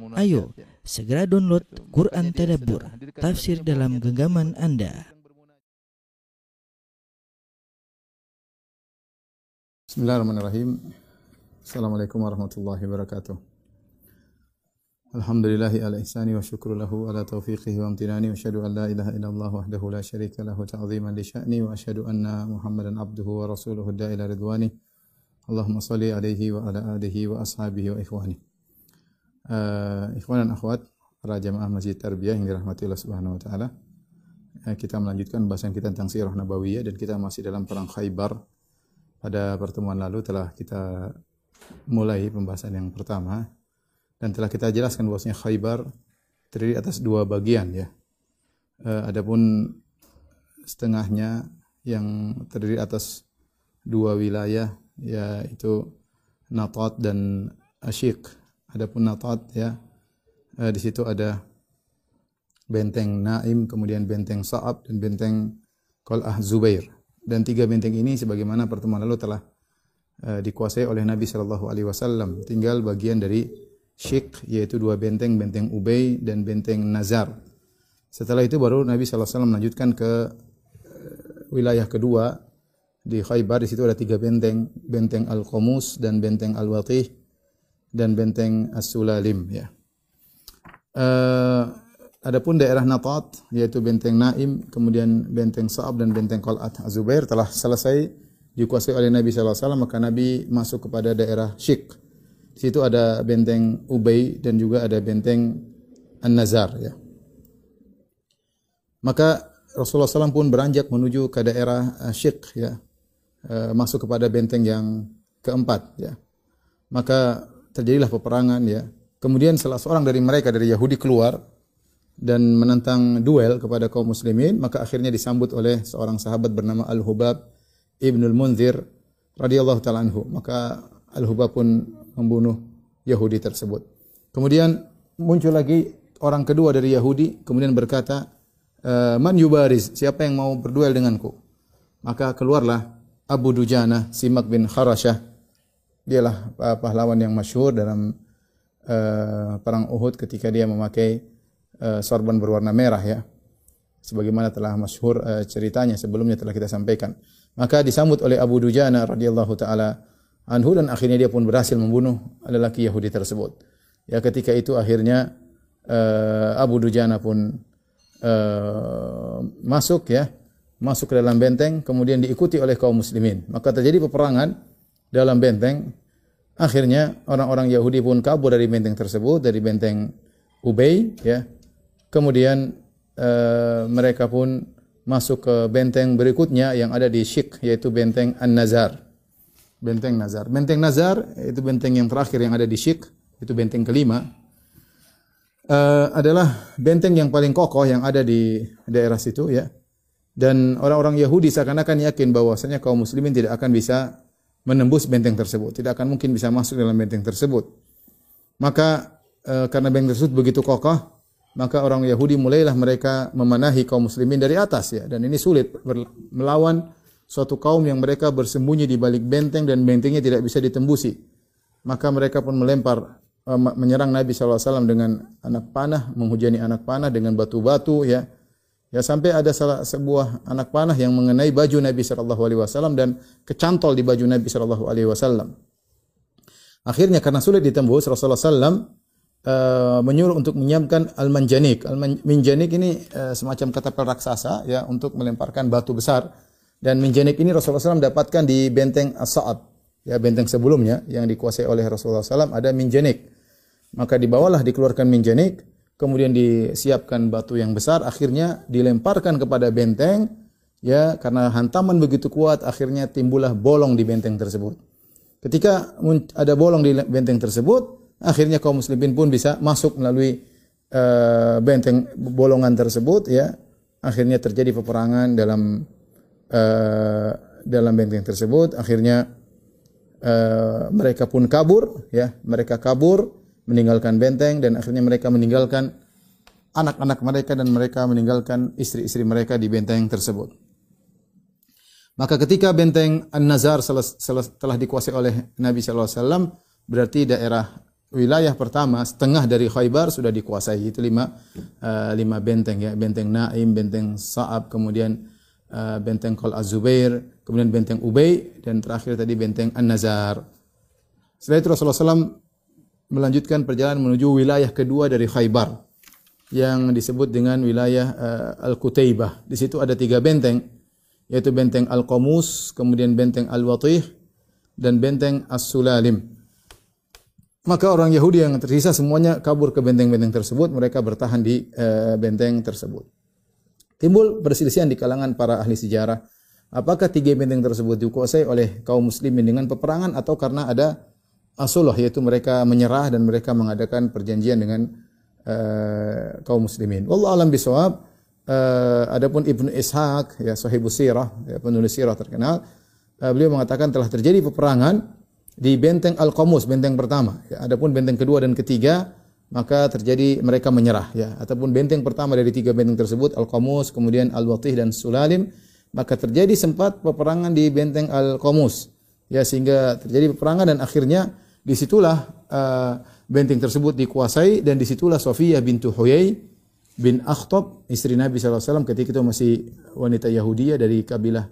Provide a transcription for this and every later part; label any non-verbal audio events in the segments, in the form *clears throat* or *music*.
Ayo, segera download Quran Tadabbur, tafsir dalam genggaman Anda. Bismillahirrahmanirrahim. Assalamualaikum warahmatullahi wabarakatuh. Alhamdulillahi ala ihsani wa syukru lahu ala taufiqihi wa amtinani wa asyhadu an la ilaha illallah wahdahu la syarika lahu ta'ziman li sya'ni wa asyhadu anna Muhammadan abduhu wa rasuluhu da'ila ridwani. Allahumma salli alaihi wa ala alihi wa ashabihi wa ikhwani. Uh, ikhwan dan akhwat para jamaah Masjid Tarbiyah yang dirahmati Allah Subhanahu wa taala. Uh, kita melanjutkan bahasan kita tentang sirah nabawiyah dan kita masih dalam perang Khaybar. Pada pertemuan lalu telah kita mulai pembahasan yang pertama dan telah kita jelaskan bahwasanya Khaybar terdiri atas dua bagian ya. Uh, adapun setengahnya yang terdiri atas dua wilayah yaitu Natat dan Ashiq. Adapun Natat ya uh, di situ ada benteng Naim, kemudian benteng Sa'ab dan benteng Qal'ah Zubair. Dan tiga benteng ini sebagaimana pertemuan lalu telah uh, dikuasai oleh Nabi sallallahu alaihi wasallam. Tinggal bagian dari Syik yaitu dua benteng, benteng Ubay dan benteng Nazar. Setelah itu baru Nabi SAW melanjutkan ke wilayah kedua di Khaybar. Di situ ada tiga benteng, benteng Al-Qamus dan benteng Al-Watih dan benteng As-Sulalim. Ya. Uh, adapun daerah Natat yaitu benteng Naim, kemudian benteng Sa'ab dan benteng Qal'at Az-Zubair telah selesai dikuasai oleh Nabi SAW maka Nabi masuk kepada daerah Syik di situ ada benteng Ubay dan juga ada benteng An-Nazar ya. Maka Rasulullah SAW pun beranjak menuju ke daerah Syik ya. E, masuk kepada benteng yang keempat ya. Maka terjadilah peperangan ya. Kemudian salah seorang dari mereka dari Yahudi keluar dan menentang duel kepada kaum muslimin, maka akhirnya disambut oleh seorang sahabat bernama Al-Hubab Ibnul Munzir radhiyallahu taala anhu. Maka Al-Hubab pun membunuh Yahudi tersebut. Kemudian muncul lagi orang kedua dari Yahudi kemudian berkata, e, "Man yubariz? Siapa yang mau berduel denganku?" Maka keluarlah Abu Dujana Simak bin Kharashah. Dialah pahlawan yang masyhur dalam uh, perang Uhud ketika dia memakai uh, sorban berwarna merah ya. Sebagaimana telah masyhur uh, ceritanya sebelumnya telah kita sampaikan. Maka disambut oleh Abu Dujana radhiyallahu taala anhu dan akhirnya dia pun berhasil membunuh lelaki Yahudi tersebut. Ya ketika itu akhirnya uh, Abu Dujana pun uh, masuk ya, masuk ke dalam benteng kemudian diikuti oleh kaum muslimin. Maka terjadi peperangan dalam benteng. Akhirnya orang-orang Yahudi pun kabur dari benteng tersebut, dari benteng Ubay ya. Kemudian uh, mereka pun masuk ke benteng berikutnya yang ada di Syik yaitu benteng An-Nazar. Benteng Nazar. Benteng Nazar itu benteng yang terakhir yang ada di Syik, itu benteng kelima. Uh, adalah benteng yang paling kokoh yang ada di daerah situ ya. Dan orang-orang Yahudi seakan-akan yakin bahwasanya kaum muslimin tidak akan bisa menembus benteng tersebut, tidak akan mungkin bisa masuk dalam benteng tersebut. Maka uh, karena benteng tersebut begitu kokoh, maka orang Yahudi mulailah mereka memanahi kaum muslimin dari atas ya dan ini sulit melawan suatu kaum yang mereka bersembunyi di balik benteng dan bentengnya tidak bisa ditembusi. Maka mereka pun melempar uh, menyerang Nabi SAW dengan anak panah, menghujani anak panah dengan batu-batu ya. Ya sampai ada salah sebuah anak panah yang mengenai baju Nabi sallallahu alaihi wasallam dan kecantol di baju Nabi sallallahu alaihi wasallam. Akhirnya karena sulit ditembus Rasulullah sallam uh, menyuruh untuk menyiapkan al-manjanik. Al-manjanik ini uh, semacam katapel raksasa ya untuk melemparkan batu besar dan minjanik ini Rasulullah SAW dapatkan di benteng As-Sa'ab. Ya, benteng sebelumnya yang dikuasai oleh Rasulullah SAW ada minjanik. Maka dibawalah dikeluarkan minjanik, kemudian disiapkan batu yang besar, akhirnya dilemparkan kepada benteng, ya karena hantaman begitu kuat, akhirnya timbullah bolong di benteng tersebut. Ketika ada bolong di benteng tersebut, akhirnya kaum muslimin pun bisa masuk melalui uh, benteng bolongan tersebut, ya. Akhirnya terjadi peperangan dalam uh, dalam benteng tersebut akhirnya uh, mereka pun kabur ya mereka kabur meninggalkan benteng dan akhirnya mereka meninggalkan anak-anak mereka dan mereka meninggalkan istri-istri mereka di benteng tersebut. Maka ketika benteng An-Nazar telah dikuasai oleh Nabi wasallam berarti daerah wilayah pertama setengah dari Khaybar sudah dikuasai. Itu lima uh, lima benteng ya. Benteng Naim benteng Sa'ab kemudian uh, benteng Qal Az-Zubair kemudian benteng Ubay dan terakhir tadi benteng An-Nazar. Setelah itu Rasulullah SAW melanjutkan perjalanan menuju wilayah kedua dari Khaybar yang disebut dengan wilayah uh, Al-Kutaybah di situ ada tiga benteng yaitu benteng Al-Qamus kemudian benteng Al-Watih dan benteng As-Sulalim. Maka orang Yahudi yang tersisa semuanya kabur ke benteng-benteng tersebut, mereka bertahan di e, benteng tersebut. Timbul perselisihan di kalangan para ahli sejarah, apakah tiga benteng tersebut dikuasai oleh kaum muslimin dengan peperangan atau karena ada asullah yaitu mereka menyerah dan mereka mengadakan perjanjian dengan e, kaum muslimin. Wallahu alam bisawab. E, adapun Ibnu Ishaq ya sahibus sirah, ya, penulis sirah terkenal, e, beliau mengatakan telah terjadi peperangan di benteng Al-Qamus, benteng pertama. Ya, adapun benteng kedua dan ketiga, maka terjadi mereka menyerah. Ya, ataupun benteng pertama dari tiga benteng tersebut, Al-Qamus, kemudian Al-Watih dan Sulalim, maka terjadi sempat peperangan di benteng Al-Qamus. Ya, sehingga terjadi peperangan dan akhirnya di situlah uh, benteng tersebut dikuasai dan di situlah Sofiyah bintu Huyai bin Akhtab, istri Nabi SAW ketika itu masih wanita Yahudiyah dari kabilah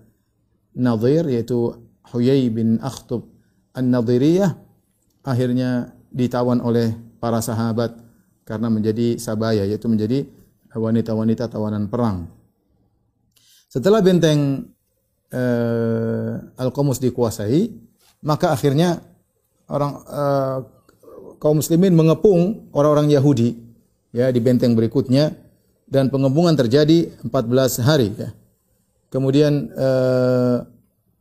Nadir, yaitu Huyai bin Akhtab An-Nadiriyah akhirnya ditawan oleh para sahabat karena menjadi sabaya yaitu menjadi wanita-wanita tawanan perang. Setelah benteng uh, Al-Qamus dikuasai, maka akhirnya orang uh, kaum muslimin mengepung orang-orang Yahudi ya di benteng berikutnya dan pengepungan terjadi 14 hari ya. Kemudian uh,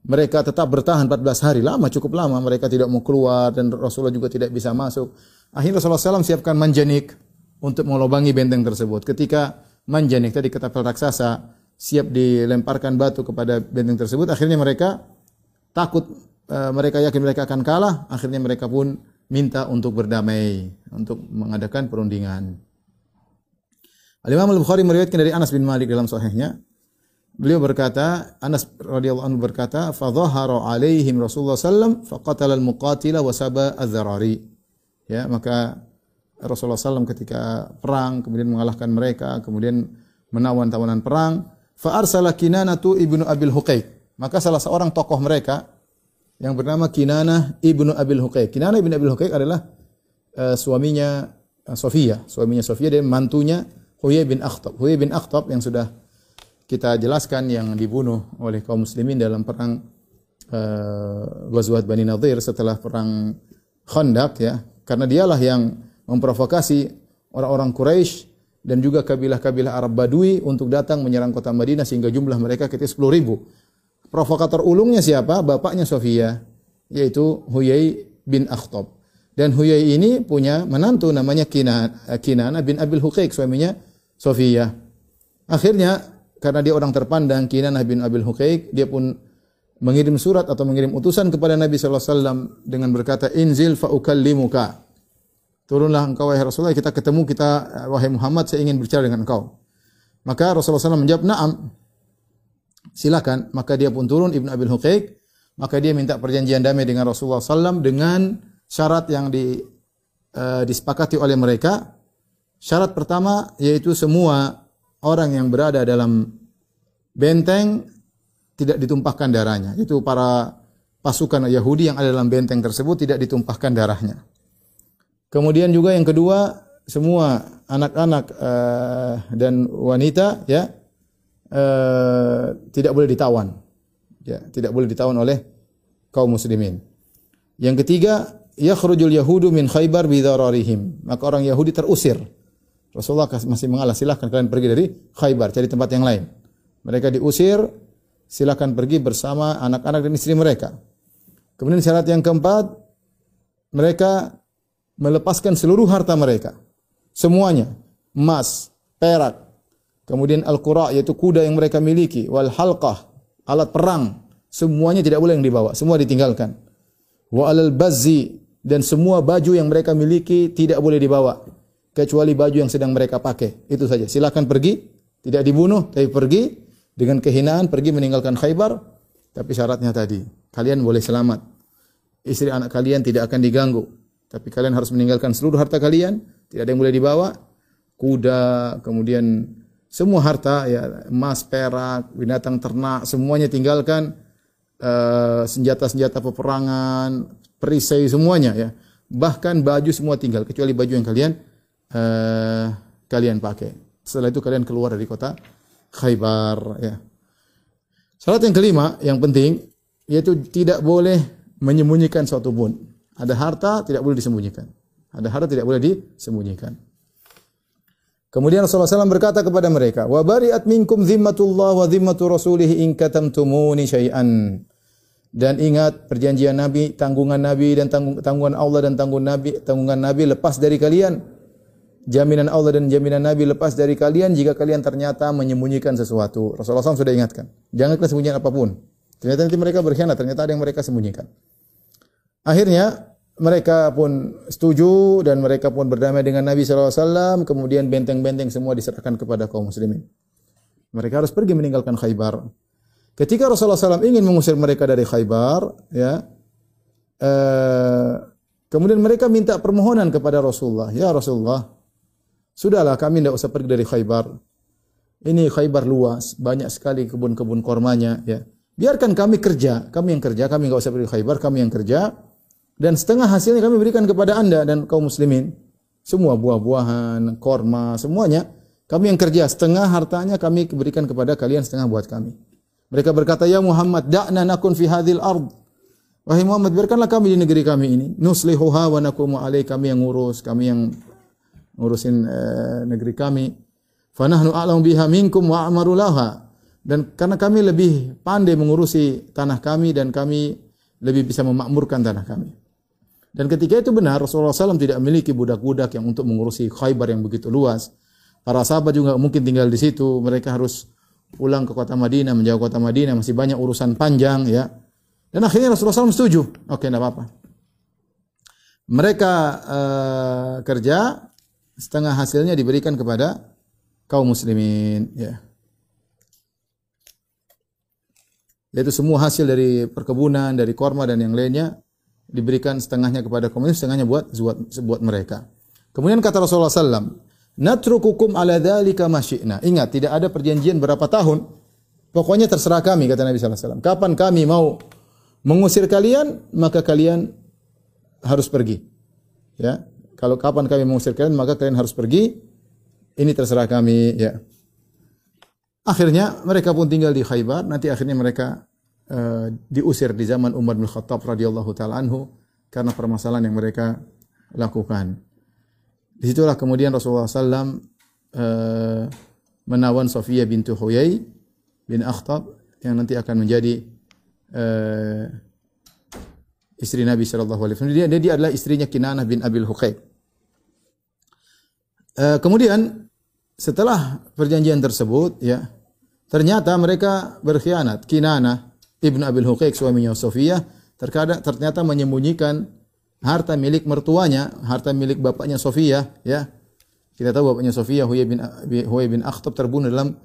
mereka tetap bertahan 14 hari. Lama cukup lama. Mereka tidak mau keluar dan Rasulullah juga tidak bisa masuk. Akhirnya Rasulullah SAW siapkan manjanik untuk melobangi benteng tersebut. Ketika manjanik tadi ketapel raksasa siap dilemparkan batu kepada benteng tersebut akhirnya mereka takut uh, mereka yakin mereka akan kalah akhirnya mereka pun minta untuk berdamai untuk mengadakan perundingan Al-Imam Al-Bukhari meriwayatkan dari Anas bin Malik dalam sahihnya Beliau berkata, Anas radhiyallahu anhu berkata, "Fadhahara alaihim Rasulullah sallam faqatala al-muqatila wa saba az-zarari." Ya, maka Rasulullah SAW ketika perang kemudian mengalahkan mereka, kemudian menawan tawanan perang, fa arsala Kinanatu ibnu Abil Huqaiq. Maka salah seorang tokoh mereka yang bernama Kinanah ibnu Abil Huqaiq. Kinanah ibnu Abil Huqaiq adalah uh, suaminya uh, Sofia, suaminya Sofia dan mantunya Huyai bin Akhtab. Huyai bin Akhtab yang sudah kita jelaskan yang dibunuh oleh kaum muslimin dalam perang uh, Ghazwat Bani Nadir setelah perang Khandaq ya karena dialah yang memprovokasi orang-orang Quraisy dan juga kabilah-kabilah Arab Badui untuk datang menyerang kota Madinah sehingga jumlah mereka ketika 10 ribu. Provokator ulungnya siapa? Bapaknya Sofia, yaitu Huyai bin Akhtab. Dan Huyai ini punya menantu namanya Kinana, Kinana bin Abil Huqaiq, suaminya Sofia. Akhirnya karena dia orang terpandang Kinanah bin Abil Huqaiq dia pun mengirim surat atau mengirim utusan kepada Nabi sallallahu alaihi wasallam dengan berkata inzil fa ukallimuka turunlah engkau wahai Rasulullah kita ketemu kita wahai Muhammad saya ingin berbicara dengan engkau maka Rasulullah SAW menjawab na'am silakan maka dia pun turun Ibnu Abil Huqaiq maka dia minta perjanjian damai dengan Rasulullah SAW dengan syarat yang di, uh, disepakati oleh mereka syarat pertama yaitu semua orang yang berada dalam benteng tidak ditumpahkan darahnya. Itu para pasukan Yahudi yang ada dalam benteng tersebut tidak ditumpahkan darahnya. Kemudian juga yang kedua, semua anak-anak uh, dan wanita ya uh, tidak boleh ditawan. Ya, tidak boleh ditawan oleh kaum muslimin. Yang ketiga, yakhrujul yahudu min Khaybar bidararihim. Maka orang Yahudi terusir Rasulullah masih mengalah, silahkan kalian pergi dari Khaybar, cari tempat yang lain. Mereka diusir, silahkan pergi bersama anak-anak dan istri mereka. Kemudian syarat yang keempat, mereka melepaskan seluruh harta mereka. Semuanya, emas, perak, kemudian al-qura yaitu kuda yang mereka miliki, wal halqah, alat perang, semuanya tidak boleh yang dibawa, semua ditinggalkan. Wa alal bazzi dan semua baju yang mereka miliki tidak boleh dibawa kecuali baju yang sedang mereka pakai. Itu saja. Silakan pergi, tidak dibunuh, tapi pergi dengan kehinaan, pergi meninggalkan Khaybar. Tapi syaratnya tadi, kalian boleh selamat. Istri anak kalian tidak akan diganggu. Tapi kalian harus meninggalkan seluruh harta kalian, tidak ada yang boleh dibawa. Kuda, kemudian semua harta ya, emas, perak, binatang ternak, semuanya tinggalkan. Uh, senjata-senjata peperangan, perisai semuanya ya. Bahkan baju semua tinggal kecuali baju yang kalian uh, kalian pakai. Setelah itu kalian keluar dari kota Khaybar ya. Salat yang kelima yang penting yaitu tidak boleh menyembunyikan suatu pun. Ada harta tidak boleh disembunyikan. Ada harta tidak boleh disembunyikan. Kemudian Rasulullah SAW berkata kepada mereka, "Wa bari'at minkum zimmatullah wa zimmatu rasulih in katamtumuni syai'an." Dan ingat perjanjian Nabi, tanggungan Nabi dan tanggung, tanggungan Allah dan tanggungan Nabi, tanggungan Nabi lepas dari kalian. Jaminan Allah dan jaminan Nabi lepas dari kalian jika kalian ternyata menyembunyikan sesuatu. Rasulullah SAW sudah ingatkan. Jangan kalian sembunyikan apa pun. Ternyata nanti mereka berkhianat, ternyata ada yang mereka sembunyikan. Akhirnya mereka pun setuju dan mereka pun berdamai dengan Nabi SAW. Kemudian benteng-benteng semua diserahkan kepada kaum muslimin. Mereka harus pergi meninggalkan Khaybar. Ketika Rasulullah SAW ingin mengusir mereka dari Khaybar, ya, eh, kemudian mereka minta permohonan kepada Rasulullah. Ya Rasulullah, sudahlah kami tidak usah pergi dari Khaybar. Ini Khaybar luas, banyak sekali kebun-kebun kormanya. Ya. Biarkan kami kerja, kami yang kerja, kami nggak usah pergi Khaybar, kami yang kerja. Dan setengah hasilnya kami berikan kepada anda dan kaum muslimin. Semua buah-buahan, korma, semuanya. Kami yang kerja, setengah hartanya kami berikan kepada kalian, setengah buat kami. Mereka berkata, "Ya Muhammad, da'na nakun fi hadhil ard." Wahai Muhammad, biarkanlah kami di negeri kami ini. Nuslihuha wa nakumu alai kami yang ngurus, kami yang ngurusin uh, negeri kami. Fanahnu a'lamu biha minkum wa a'maru laha. Dan karena kami lebih pandai mengurusi tanah kami dan kami lebih bisa memakmurkan tanah kami. Dan ketika itu benar, Rasulullah SAW tidak memiliki budak-budak yang untuk mengurusi Khaybar yang begitu luas. Para sahabat juga mungkin tinggal di situ. Mereka harus pulang ke kota Madinah, menjauh kota Madinah. Masih banyak urusan panjang ya. Dan akhirnya Rasulullah SAW setuju. Oke, tidak apa-apa. Mereka uh, kerja, setengah hasilnya diberikan kepada kaum muslimin. Ya. Yaitu semua hasil dari perkebunan, dari korma dan yang lainnya diberikan setengahnya kepada komunis, setengahnya buat buat, buat mereka. Kemudian kata Rasulullah SAW, Natrukukum ala dhalika masyi'na. Ingat, tidak ada perjanjian berapa tahun. Pokoknya terserah kami, kata Nabi SAW. Kapan kami mau mengusir kalian, maka kalian harus pergi. Ya, Kalau kapan kami mengusir kalian, maka kalian harus pergi. Ini terserah kami. Ya. Akhirnya mereka pun tinggal di Khaybar. Nanti akhirnya mereka uh, diusir di zaman Umar bin Khattab radhiyallahu taala anhu karena permasalahan yang mereka lakukan. Di situlah kemudian Rasulullah SAW uh, eh, menawan Sofia bintu Huyai bin Akhtab yang nanti akan menjadi uh, istri Nabi Shallallahu Alaihi Wasallam. Dia, dia adalah istrinya Kinanah bin Abil Huqaib. Uh, kemudian setelah perjanjian tersebut, ya ternyata mereka berkhianat. Kinanah Ibnu Abil Huqaiq suaminya Sofia terkadang ternyata menyembunyikan harta milik mertuanya, harta milik bapaknya Sofia, ya. Kita tahu bapaknya Sofia Huyai bin Huyai bin Akhtab terbunuh dalam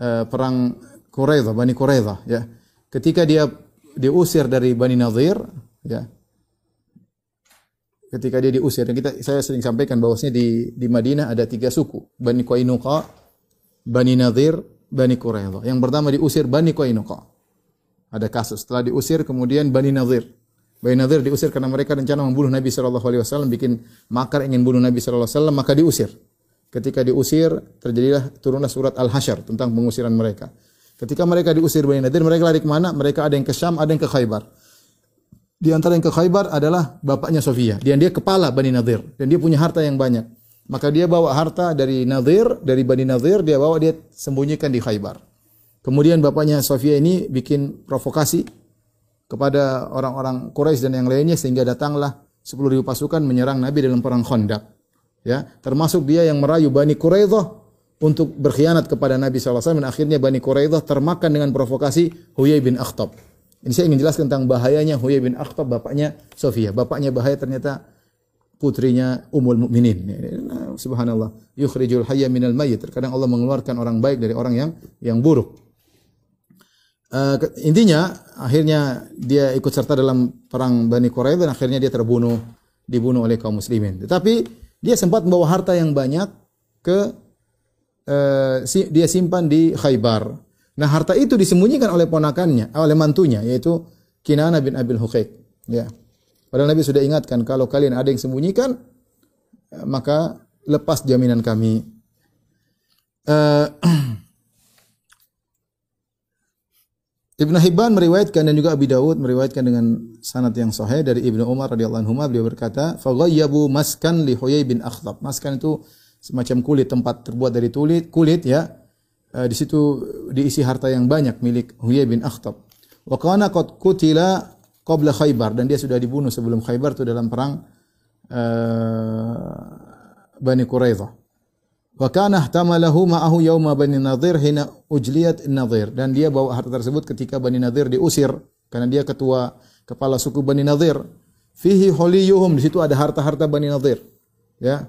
uh, perang Quraidah, Bani Quraidah, ya. Ketika dia diusir dari Bani Nadir, ya. Ketika dia diusir, dan kita saya sering sampaikan bahwasanya di di Madinah ada tiga suku, Bani Qainuqa, Bani Nadir, Bani Quraidah. Yang pertama diusir Bani Qainuqa. Ada kasus setelah diusir kemudian Bani Nadir. Bani Nadir diusir karena mereka rencana membunuh Nabi sallallahu alaihi wasallam, bikin makar ingin bunuh Nabi sallallahu alaihi wasallam, maka diusir. Ketika diusir, terjadilah turunlah surat Al-Hasyr tentang pengusiran mereka. Ketika mereka diusir Bani Nadir, mereka lari ke mana? Mereka ada yang ke Syam, ada yang ke Khaybar. Di antara yang ke Khaybar adalah bapaknya Sofia. Dan dia kepala Bani Nadir. Dan dia punya harta yang banyak. Maka dia bawa harta dari Nadir, dari Bani Nadir, dia bawa dia sembunyikan di Khaybar. Kemudian bapaknya Sofia ini bikin provokasi kepada orang-orang Quraisy dan yang lainnya sehingga datanglah 10.000 pasukan menyerang Nabi dalam perang Khandaq. Ya, termasuk dia yang merayu Bani Quraidah untuk berkhianat kepada Nabi SAW dan akhirnya Bani Quraidah termakan dengan provokasi Huyai bin Akhtab. Ini saya ingin jelaskan tentang bahayanya Huyai bin Akhtab bapaknya Sofia. Bapaknya bahaya ternyata putrinya Ummul Mukminin. Nah, subhanallah, yukhrijul hayya minal mayyit. Terkadang Allah mengeluarkan orang baik dari orang yang yang buruk. Uh, intinya akhirnya dia ikut serta dalam perang Bani Quraidah dan akhirnya dia terbunuh dibunuh oleh kaum muslimin. Tetapi dia sempat membawa harta yang banyak ke uh, si, dia simpan di Khaybar. Nah, harta itu disembunyikan oleh ponakannya, oleh mantunya yaitu Kinana bin Abil Huqaiq. Ya. Padahal Nabi sudah ingatkan kalau kalian ada yang sembunyikan maka lepas jaminan kami. Uh, *clears throat* Ibnu Hibban meriwayatkan dan juga Abi Dawud meriwayatkan dengan sanad yang sahih dari Ibnu Umar radhiyallahu anhu beliau berkata, "Faghayyabu maskan li Huyai bin Akhtab." Maskan itu semacam kulit tempat terbuat dari kulit, kulit ya. Uh, di situ diisi harta yang banyak milik Huyai bin Akhtab. Wa kana qad kutila qabla Khaybar dan dia sudah dibunuh sebelum Khaybar itu dalam perang uh, Bani Quraidah. Wa kana ihtamalahu ma'ahu yauma Bani Nadir hina ujliyat Nadir dan dia bawa harta tersebut ketika Bani Nadir diusir karena dia ketua kepala suku Bani Nadir. Fihi holiyuhum di situ ada harta-harta Bani Nadir. Ya.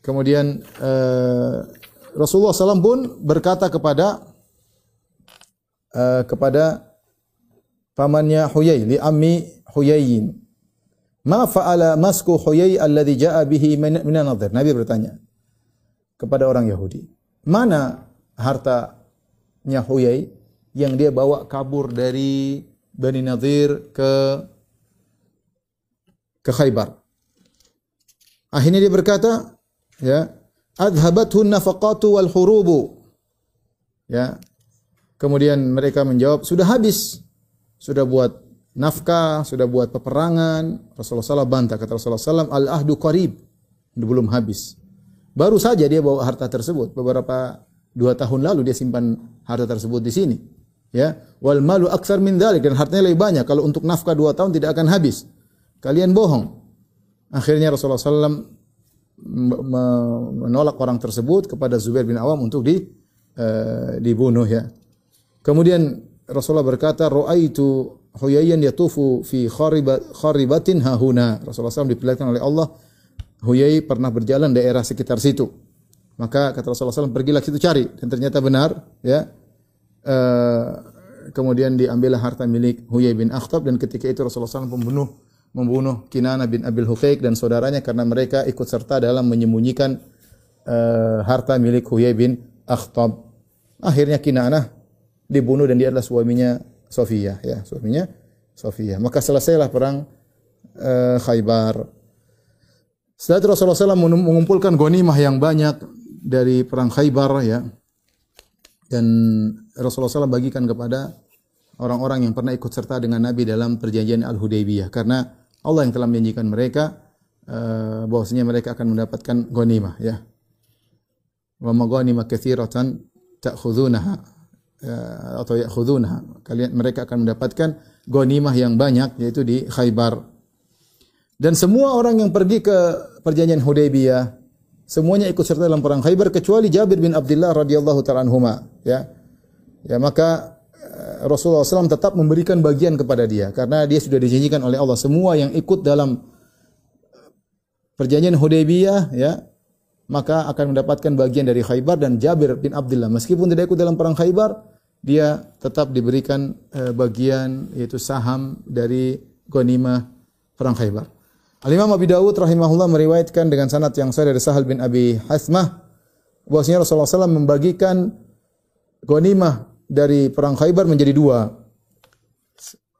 Kemudian uh, Rasulullah SAW pun berkata kepada uh, kepada pamannya Huyai li ammi Huyayin. Ma fa'ala masku Huyai alladhi ja'a bihi min Nadir. Nabi bertanya, kepada orang Yahudi. Mana hartanya Huyai yang dia bawa kabur dari Bani Nadir ke ke Khaybar. Akhirnya dia berkata, ya, adhabathu nafaqatu wal hurubu. Ya. Kemudian mereka menjawab, sudah habis. Sudah buat nafkah, sudah buat peperangan. Rasulullah SAW bantah. Kata Rasulullah SAW, al-ahdu qarib. Belum habis. Baru saja dia bawa harta tersebut. Beberapa dua tahun lalu dia simpan harta tersebut di sini. Ya, wal malu aksar min dalik dan hartanya lebih banyak. Kalau untuk nafkah dua tahun tidak akan habis. Kalian bohong. Akhirnya Rasulullah SAW menolak orang tersebut kepada Zubair bin Awam untuk di uh, dibunuh ya. Kemudian Rasulullah berkata, "Ra'aitu Huyayyan yatufu fi kharibatin hahuna." Rasulullah SAW diperlihatkan oleh Allah Huyai pernah berjalan daerah sekitar situ. Maka kata Rasulullah SAW, pergilah situ cari. Dan ternyata benar, ya. Uh, kemudian diambillah harta milik Huyai bin Akhtab dan ketika itu Rasulullah SAW membunuh membunuh Kinana bin Abil Hufaik dan saudaranya karena mereka ikut serta dalam menyembunyikan uh, harta milik Huyai bin Akhtab. Akhirnya Kinana dibunuh dan dia adalah suaminya Sofia, ya, suaminya Sofia. Maka selesailah perang uh, Khaybar. Setelah itu Rasulullah SAW mengumpulkan ghanimah yang banyak dari perang Khaybar ya. Dan Rasulullah SAW bagikan kepada orang-orang yang pernah ikut serta dengan Nabi dalam perjanjian Al-Hudaybiyah karena Allah yang telah menjanjikan mereka uh, bahwasanya mereka akan mendapatkan ghanimah ya. Wa maghanimah katsiratan ta'khudunaha uh, atau ya'khudunaha. Kalian mereka akan mendapatkan ghanimah yang banyak yaitu di Khaybar. Dan semua orang yang pergi ke perjanjian Hudaybiyah, semuanya ikut serta dalam perang Khaybar kecuali Jabir bin Abdullah radhiyallahu taala anhuma, ya. Ya, maka eh, Rasulullah SAW tetap memberikan bagian kepada dia karena dia sudah dijanjikan oleh Allah semua yang ikut dalam perjanjian Hudaybiyah ya maka akan mendapatkan bagian dari Khaybar dan Jabir bin Abdullah meskipun tidak ikut dalam perang Khaybar dia tetap diberikan eh, bagian yaitu saham dari ghanimah perang Khaybar. Al-Imam Abi Dawud rahimahullah meriwayatkan dengan sanad yang sahih dari Sahal bin Abi Hasmah bahwasanya Rasulullah SAW membagikan ghanimah dari perang Khaybar menjadi dua.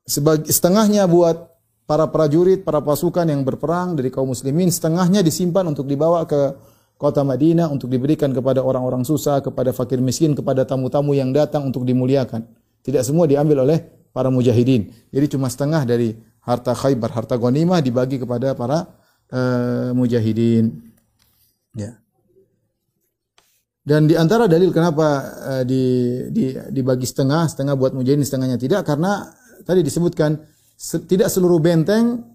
Sebagi, setengahnya buat para prajurit, para pasukan yang berperang dari kaum muslimin, setengahnya disimpan untuk dibawa ke kota Madinah untuk diberikan kepada orang-orang susah, kepada fakir miskin, kepada tamu-tamu yang datang untuk dimuliakan. Tidak semua diambil oleh para mujahidin. Jadi cuma setengah dari harta Khaybar, harta ghanimah dibagi kepada para uh, mujahidin. Ya. Dan di antara dalil kenapa uh, di, di, dibagi setengah, setengah buat mujahidin, setengahnya tidak, karena tadi disebutkan se tidak seluruh benteng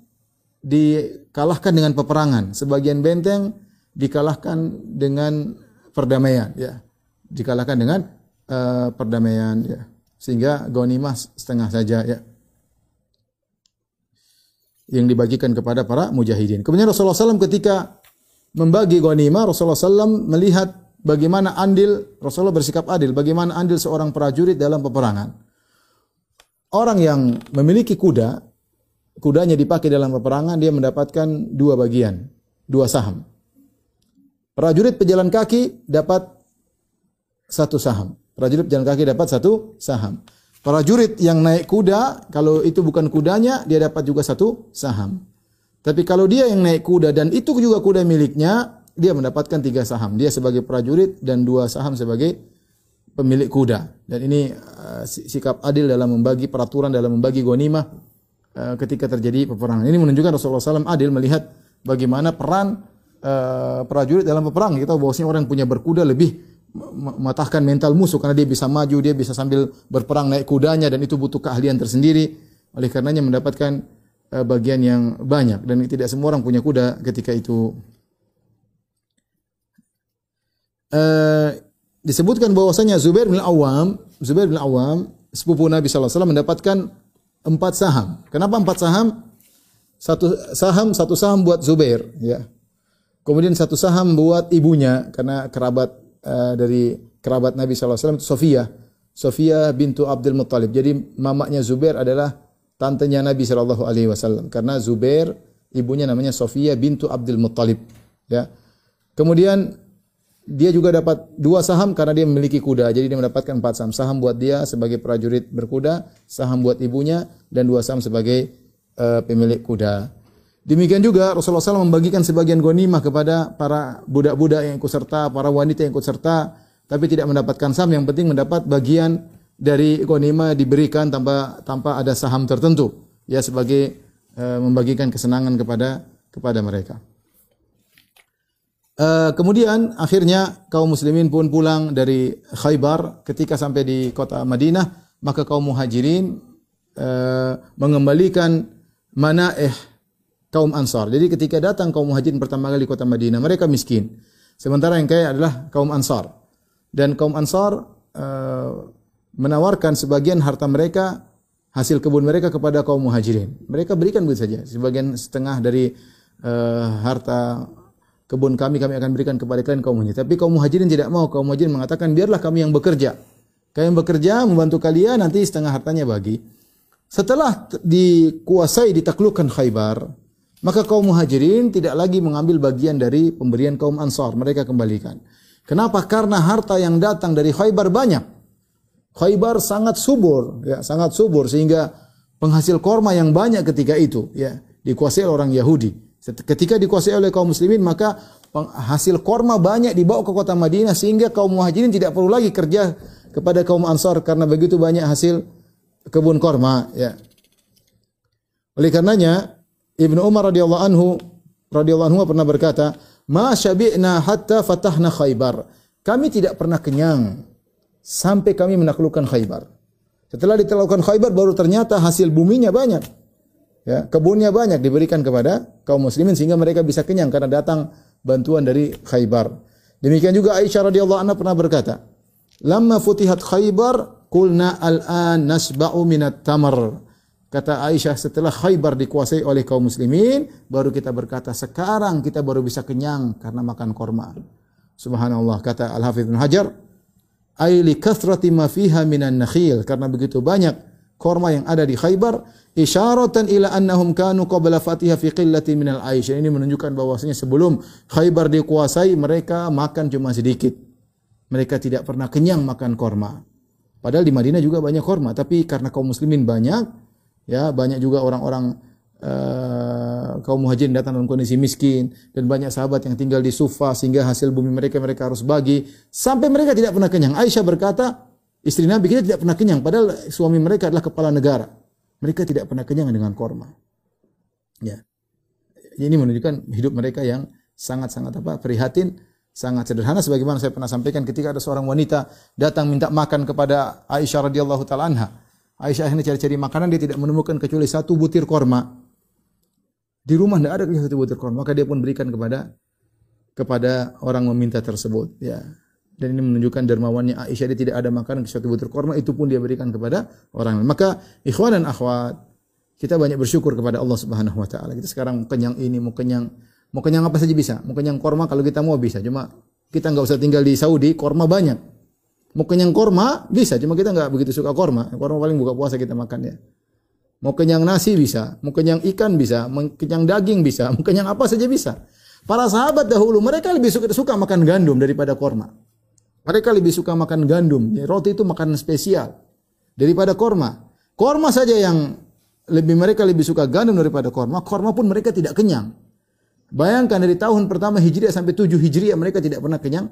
dikalahkan dengan peperangan. Sebagian benteng dikalahkan dengan perdamaian, ya. Dikalahkan dengan uh, perdamaian, ya. Sehingga ghanimah setengah saja, ya yang dibagikan kepada para mujahidin. Kemudian Rasulullah SAW ketika membagi ghanimah, Rasulullah SAW melihat bagaimana andil Rasulullah bersikap adil, bagaimana andil seorang prajurit dalam peperangan. Orang yang memiliki kuda kudanya dipakai dalam peperangan, dia mendapatkan dua bagian, dua saham. Prajurit pejalan kaki dapat satu saham. Prajurit pejalan kaki dapat satu saham. Prajurit yang naik kuda, kalau itu bukan kudanya, dia dapat juga satu saham. Tapi kalau dia yang naik kuda dan itu juga kuda miliknya, dia mendapatkan tiga saham. Dia sebagai prajurit dan dua saham sebagai pemilik kuda. Dan ini uh, sikap adil dalam membagi peraturan dalam membagi ghanimah uh, ketika terjadi peperangan. Ini menunjukkan Rasulullah SAW adil melihat bagaimana peran uh, prajurit dalam peperangan. Kita bahwasanya orang yang punya berkuda lebih mematahkan mental musuh karena dia bisa maju, dia bisa sambil berperang naik kudanya dan itu butuh keahlian tersendiri. Oleh karenanya mendapatkan uh, bagian yang banyak dan tidak semua orang punya kuda ketika itu uh, disebutkan bahwasanya Zubair bin Awam, Zubair bin Awam, sepupu Nabi wasallam mendapatkan empat saham. Kenapa empat saham? Satu saham, satu saham buat Zubair, ya. Kemudian satu saham buat ibunya karena kerabat uh, dari kerabat Nabi alaihi wasallam Sofia. Sofia bintu Abdul Muttalib. Jadi mamanya Zubair adalah tantenya Nabi sallallahu alaihi wasallam karena Zubair ibunya namanya Sofia bintu Abdul Muttalib, ya. Kemudian dia juga dapat dua saham karena dia memiliki kuda. Jadi dia mendapatkan empat saham. Saham buat dia sebagai prajurit berkuda, saham buat ibunya, dan dua saham sebagai uh, pemilik kuda. Demikian juga Rasulullah SAW membagikan sebagian ghanimah kepada para budak-budak yang ikut serta, para wanita yang ikut serta, tapi tidak mendapatkan saham. Yang penting mendapat bagian dari ghanimah diberikan tanpa tanpa ada saham tertentu. Ya sebagai uh, membagikan kesenangan kepada kepada mereka. Uh, kemudian akhirnya kaum muslimin pun pulang dari Khaybar ketika sampai di kota Madinah maka kaum muhajirin uh, mengembalikan manaih kaum Ansar. Jadi ketika datang kaum muhajirin pertama kali di kota Madinah mereka miskin. Sementara yang kaya adalah kaum Ansar. Dan kaum Ansar uh, menawarkan sebagian harta mereka hasil kebun mereka kepada kaum muhajirin. Mereka berikan begitu saja, sebagian setengah dari uh, harta kebun kami kami akan berikan kepada kalian kaum muhajirin. Tapi kaum muhajirin tidak mau. Kaum muhajirin mengatakan biarlah kami yang bekerja. Kalian bekerja membantu kalian nanti setengah hartanya bagi. Setelah dikuasai ditaklukkan Khaybar, maka kaum muhajirin tidak lagi mengambil bagian dari pemberian kaum Ansar. Mereka kembalikan. Kenapa? Karena harta yang datang dari Khaybar banyak. Khaybar sangat subur, ya, sangat subur sehingga penghasil korma yang banyak ketika itu, ya, dikuasai orang Yahudi. Ketika dikuasai oleh kaum muslimin maka hasil korma banyak dibawa ke kota Madinah sehingga kaum muhajirin tidak perlu lagi kerja kepada kaum ansar karena begitu banyak hasil kebun korma ya. Oleh karenanya Ibnu Umar radhiyallahu anhu radhiyallahu anhu pernah berkata, "Ma syabi'na hatta fatahna Khaybar." Kami tidak pernah kenyang sampai kami menaklukkan Khaybar. Setelah ditaklukkan Khaybar baru ternyata hasil buminya banyak. Ya, kebunnya banyak diberikan kepada kaum muslimin sehingga mereka bisa kenyang karena datang bantuan dari Khaybar. Demikian juga Aisyah radhiyallahu anha pernah berkata, "Lamma futihat Khaybar, qulna al-an nasba'u minat tamar." Kata Aisyah setelah Khaybar dikuasai oleh kaum muslimin, baru kita berkata, sekarang kita baru bisa kenyang karena makan korma. Subhanallah, kata Al-Hafidh Hajar, "Ai li kathrati ma fiha minan nakhil." Karena begitu banyak korma yang ada di Khaybar, isyaratan ila annahum kanu qabla fatiha fi qillati minal aish. Ini menunjukkan bahwasanya sebelum Khaybar dikuasai mereka makan cuma sedikit. Mereka tidak pernah kenyang makan korma. Padahal di Madinah juga banyak korma, tapi karena kaum muslimin banyak, ya banyak juga orang-orang uh, kaum muhajirin datang dalam kondisi miskin dan banyak sahabat yang tinggal di Sufa sehingga hasil bumi mereka mereka harus bagi sampai mereka tidak pernah kenyang. Aisyah berkata, istri Nabi kita tidak pernah kenyang padahal suami mereka adalah kepala negara. Mereka tidak pernah kenyang dengan korma. Ya. Ini menunjukkan hidup mereka yang sangat-sangat apa? prihatin, sangat sederhana sebagaimana saya pernah sampaikan ketika ada seorang wanita datang minta makan kepada Aisyah radhiyallahu taala. Aisyah akhirnya cari-cari makanan dia tidak menemukan kecuali satu butir korma. Di rumah tidak ada kecuali satu butir korma, maka dia pun berikan kepada kepada orang meminta tersebut, ya dan ini menunjukkan dermawannya Aisyah dia tidak ada makanan ke suatu butir korma itu pun dia berikan kepada orang. Maka ikhwan dan akhwat kita banyak bersyukur kepada Allah Subhanahu wa taala. Kita sekarang kenyang ini, mau kenyang mau kenyang apa saja bisa. Mau kenyang korma kalau kita mau bisa. Cuma kita nggak usah tinggal di Saudi, korma banyak. Mau kenyang korma bisa, cuma kita nggak begitu suka korma. Korma paling buka puasa kita makan ya. Mau kenyang nasi bisa, mau kenyang ikan bisa, mau kenyang daging bisa, *laughs* mau kenyang apa saja bisa. Para sahabat dahulu mereka lebih suka, suka makan gandum daripada korma. Mereka lebih suka makan gandum. Ya, roti itu makanan spesial daripada korma. Korma saja yang lebih mereka lebih suka gandum daripada korma. Korma pun mereka tidak kenyang. Bayangkan dari tahun pertama Hijriah sampai 7 Hijriah mereka tidak pernah kenyang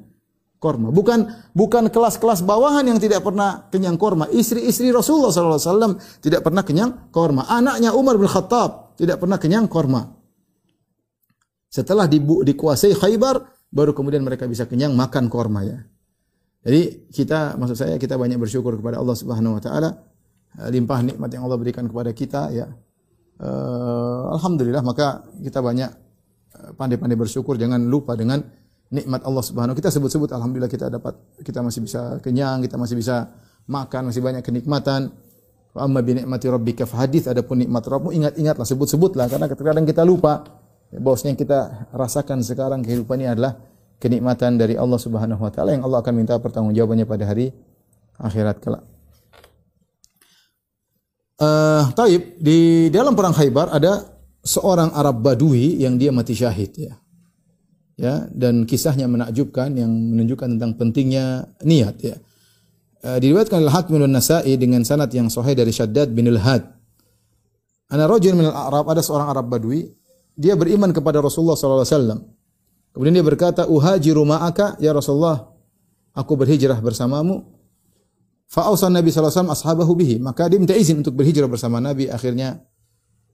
korma. Bukan bukan kelas-kelas bawahan yang tidak pernah kenyang korma. Istri-istri Rasulullah SAW tidak pernah kenyang korma. Anaknya Umar bin Khattab tidak pernah kenyang korma. Setelah dibu, dikuasai Khaybar, baru kemudian mereka bisa kenyang makan korma ya. Jadi kita, maksud saya kita banyak bersyukur kepada Allah Subhanahu Wa Taala eh, limpah nikmat yang Allah berikan kepada kita ya. Uh, Alhamdulillah maka kita banyak eh, pandai-pandai bersyukur jangan lupa dengan nikmat Allah Subhanahu kita sebut-sebut alhamdulillah kita dapat kita masih bisa kenyang, kita masih bisa makan, masih banyak kenikmatan. Wa amma bi nikmati rabbika fahadits adapun nikmat Rabbmu ingat-ingatlah sebut-sebutlah karena kadang kita lupa bahwasanya yang kita rasakan sekarang kehidupan ini adalah kenikmatan dari Allah Subhanahu wa taala yang Allah akan minta pertanggungjawabannya pada hari akhirat kelak. Uh, taib di dalam perang Khaybar ada seorang Arab Badui yang dia mati syahid ya ya dan kisahnya menakjubkan yang menunjukkan tentang pentingnya niat ya. Uh, diriwayatkan oleh Hakim bin Nasa'i dengan sanad yang sahih dari Syaddad bin Al-Had. Ana rajul min al-Arab ada seorang Arab Badui, dia beriman kepada Rasulullah sallallahu alaihi wasallam. Kemudian dia berkata, "Uhajiru ma'aka ya Rasulullah." Aku berhijrah bersamamu. Fa'ausan Nabi sallallahu alaihi wasallam ashabahu bihi. Maka dia minta izin untuk berhijrah bersama Nabi. Akhirnya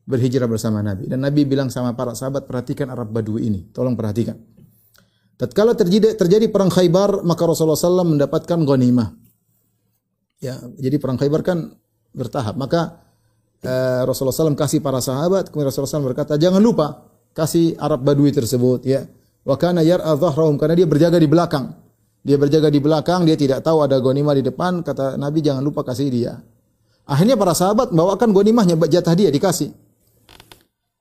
berhijrah bersama Nabi. Dan Nabi bilang sama para sahabat, perhatikan Arab Badui ini. Tolong perhatikan. Tatkala terjadi, terjadi perang Khaybar, maka Rasulullah SAW mendapatkan ghanimah. Ya, jadi perang Khaybar kan bertahap. Maka eh, Rasulullah SAW kasih para sahabat, kemudian Rasulullah SAW berkata, jangan lupa kasih Arab Badui tersebut. Ya, wa kana yar'a karena dia berjaga di belakang. Dia berjaga di belakang, dia tidak tahu ada ghanimah di depan. Kata Nabi, jangan lupa kasih dia. Akhirnya para sahabat membawakan ghanimahnya, jatah dia dikasih.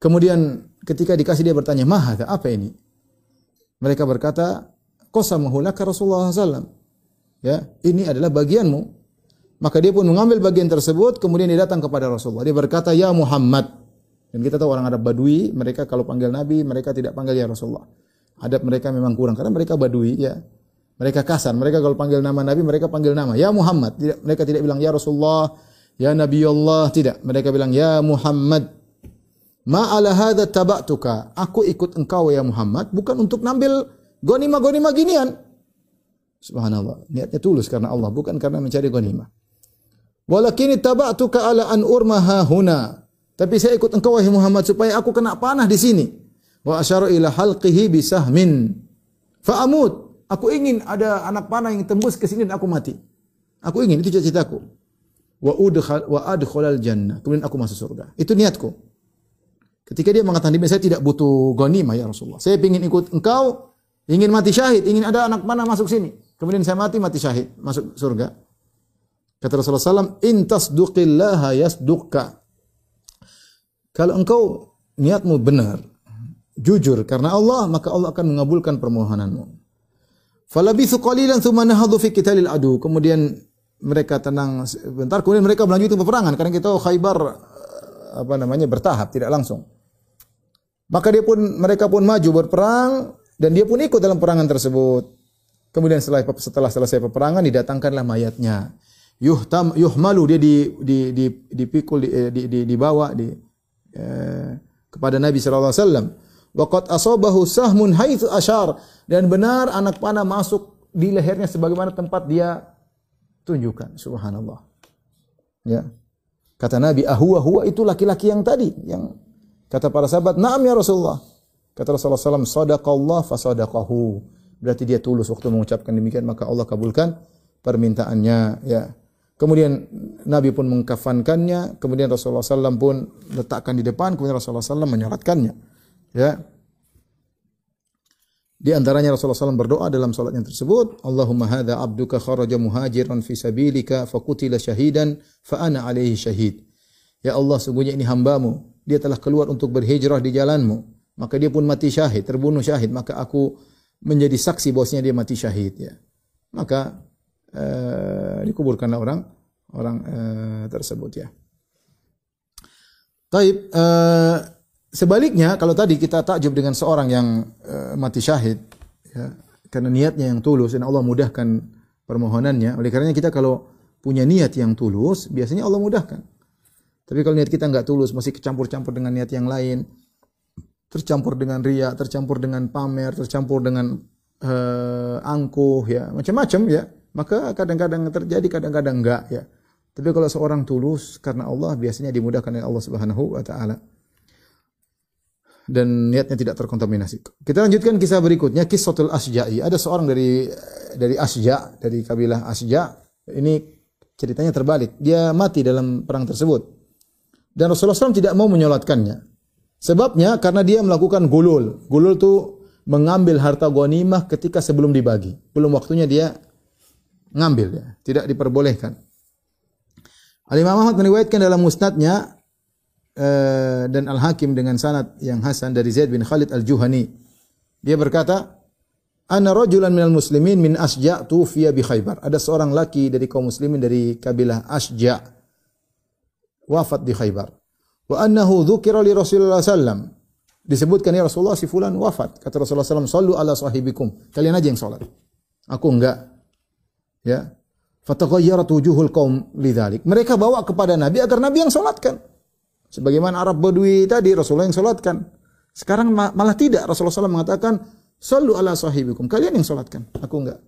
Kemudian ketika dikasih dia bertanya, "Maha, apa ini?" Mereka berkata, "Qasamahu laka Rasulullah SAW." Ya, ini adalah bagianmu. Maka dia pun mengambil bagian tersebut, kemudian dia datang kepada Rasulullah. Dia berkata, "Ya Muhammad." Dan kita tahu orang Arab Badui, mereka kalau panggil Nabi, mereka tidak panggil ya Rasulullah. Adab mereka memang kurang karena mereka Badui, ya. Mereka kasar. Mereka kalau panggil nama Nabi, mereka panggil nama. Ya Muhammad. Tidak, mereka tidak bilang ya Rasulullah, ya Nabi Allah. Tidak. Mereka bilang ya Muhammad. Ma'ala hadha taba'tuka. Aku ikut engkau ya Muhammad bukan untuk ngambil gonima-gonima ginian. Subhanallah. Niatnya tulus karena Allah bukan karena mencari gonima. Walakin taba'tuka ala an urmaha huna. Tapi saya ikut engkau wahai Muhammad supaya aku kena panah di sini. Wa asyara ila halqihi bisahmin. Fa'amut. Aku ingin ada anak panah yang tembus ke sini dan aku mati. Aku ingin itu cita-citaku. Wa udkhal wa adkhulal jannah. Kemudian aku masuk surga. Itu niatku. Ketika dia mengatakan saya tidak butuh ghanimah ya Rasulullah. Saya ingin ikut engkau, ingin mati syahid, ingin ada anak mana masuk sini. Kemudian saya mati, mati syahid, masuk surga. Kata Rasulullah SAW, in tasduqillaha yasduqka. Kalau engkau niatmu benar, jujur karena Allah, maka Allah akan mengabulkan permohonanmu. Falabithu qalilan thumma nahadu fi qitalil adu. Kemudian mereka tenang sebentar, kemudian mereka melanjutkan peperangan karena kita Khaybar apa namanya bertahap, tidak langsung. Maka dia pun mereka pun maju berperang dan dia pun ikut dalam perangan tersebut. Kemudian setelah setelah selesai peperangan didatangkanlah mayatnya. Yuhtam yuhmalu dia di di di dipikul di, eh, di, di dibawa di eh, kepada Nabi sallallahu alaihi wasallam. Waqad asabahu sahmun haitsu ashar dan benar anak panah masuk di lehernya sebagaimana tempat dia tunjukkan. Subhanallah. Ya. Kata Nabi, "Ahwa huwa itu laki-laki yang tadi yang Kata para sahabat, "Na'am ya Rasulullah." Kata Rasulullah SAW, "Sadaqallah fasadaqahu." Berarti dia tulus waktu mengucapkan demikian, maka Allah kabulkan permintaannya, ya. Kemudian Nabi pun mengkafankannya, kemudian Rasulullah SAW pun letakkan di depan, kemudian Rasulullah SAW menyolatkannya. Ya. Di antaranya Rasulullah SAW berdoa dalam salatnya tersebut, Allahumma hadha abduka kharaja muhajiran fi sabilika fakutila syahidan fa ana alaihi syahid. Ya Allah, sungguhnya ini hambamu dia telah keluar untuk berhijrah di jalanmu, maka dia pun mati syahid, terbunuh syahid, maka aku menjadi saksi bosnya dia mati syahid ya. Maka uh, dikuburkanlah orang orang uh, tersebut ya. Taib, uh, sebaliknya kalau tadi kita takjub dengan seorang yang uh, mati syahid, ya, karena niatnya yang tulus dan Allah mudahkan permohonannya. Oleh karenanya kita kalau punya niat yang tulus, biasanya Allah mudahkan. Tapi kalau niat kita nggak tulus, masih kecampur-campur dengan niat yang lain, tercampur dengan ria, tercampur dengan pamer, tercampur dengan uh, angkuh, ya macam-macam ya. Maka kadang-kadang terjadi, kadang-kadang enggak ya. Tapi kalau seorang tulus karena Allah biasanya dimudahkan oleh Allah Subhanahu wa taala. Dan niatnya tidak terkontaminasi. Kita lanjutkan kisah berikutnya, Kisahul Asja'i. Ada seorang dari dari Asja, dari kabilah Asja. Ini ceritanya terbalik. Dia mati dalam perang tersebut. Dan Rasulullah SAW tidak mau menyolatkannya. Sebabnya karena dia melakukan gulul. Gulul itu mengambil harta ghanimah ketika sebelum dibagi. Belum waktunya dia ngambil ya, tidak diperbolehkan. Al-Imam Ahmad meriwayatkan dalam musnadnya uh, dan Al-Hakim dengan sanad yang hasan dari Zaid bin Khalid Al-Juhani. Dia berkata, Ana rajulan minal muslimin min Asja tufiya bi Khaybar. Ada seorang laki dari kaum muslimin dari kabilah Asja wafat di Khaybar. Wa annahu dzukira li Rasulullah sallam. Disebutkan ya Rasulullah si fulan wafat. Kata Rasulullah sallam, "Shallu ala sahibikum." Kalian aja yang salat. Aku enggak. Ya. Fataghayyarat wujuhul qaum lidzalik. Mereka bawa kepada Nabi agar Nabi yang salatkan. Sebagaimana Arab Badui tadi Rasulullah yang salatkan. Sekarang malah tidak. Rasulullah SAW mengatakan, Sallu ala sahibikum. Kalian yang salatkan. Aku enggak.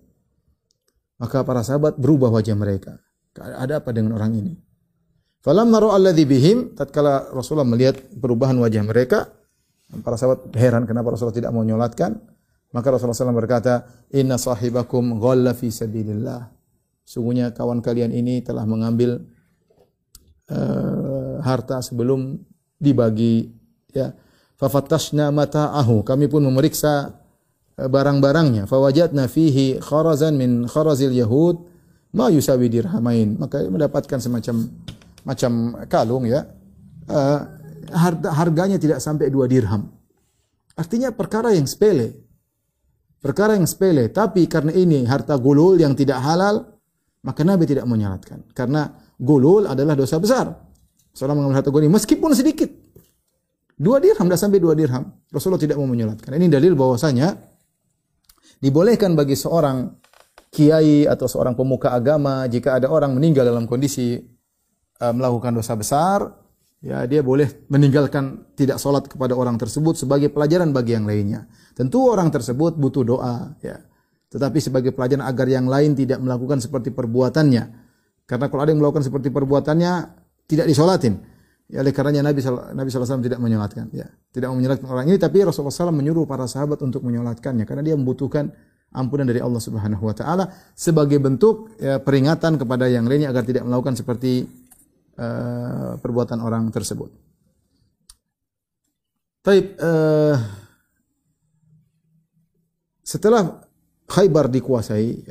Maka para sahabat berubah wajah mereka. Ada apa dengan orang ini? Falamma alladhi bihim, tatkala Rasulullah melihat perubahan wajah mereka, para sahabat heran kenapa Rasulullah tidak mau nyolatkan. Maka Rasulullah SAW berkata, Inna sahibakum ghalla fi sabilillah. Sungguhnya kawan kalian ini telah mengambil uh, harta sebelum dibagi ya. Fafatashna mata'ahu. Kami pun memeriksa uh, barang-barangnya. Fawajadna fihi kharazan min kharazil yahud ma yusawi dirhamain. Maka mendapatkan semacam macam kalung ya. Uh, harga, harganya tidak sampai dua dirham. Artinya perkara yang sepele. Perkara yang sepele, tapi karena ini harta gulul yang tidak halal, maka Nabi tidak menyalatkan. Karena gulul adalah dosa besar. Seorang mengambil harta gulul meskipun sedikit. Dua dirham, tidak sampai dua dirham. Rasulullah tidak mau menyalatkan. Ini dalil bahwasanya dibolehkan bagi seorang kiai atau seorang pemuka agama jika ada orang meninggal dalam kondisi melakukan dosa besar, ya dia boleh meninggalkan tidak sholat kepada orang tersebut sebagai pelajaran bagi yang lainnya. Tentu orang tersebut butuh doa, ya tetapi sebagai pelajaran agar yang lain tidak melakukan seperti perbuatannya. Karena kalau ada yang melakukan seperti perbuatannya tidak disolatin. Ya, oleh karenanya Nabi Nabi SAW tidak menyolatkan. Ya, tidak menyolatkan orang ini, tapi Rasulullah SAW menyuruh para sahabat untuk menyolatkannya karena dia membutuhkan ampunan dari Allah Subhanahu Wa Taala sebagai bentuk ya, peringatan kepada yang lainnya agar tidak melakukan seperti uh, perbuatan orang tersebut. Taib, uh, setelah Khaybar dikuasai,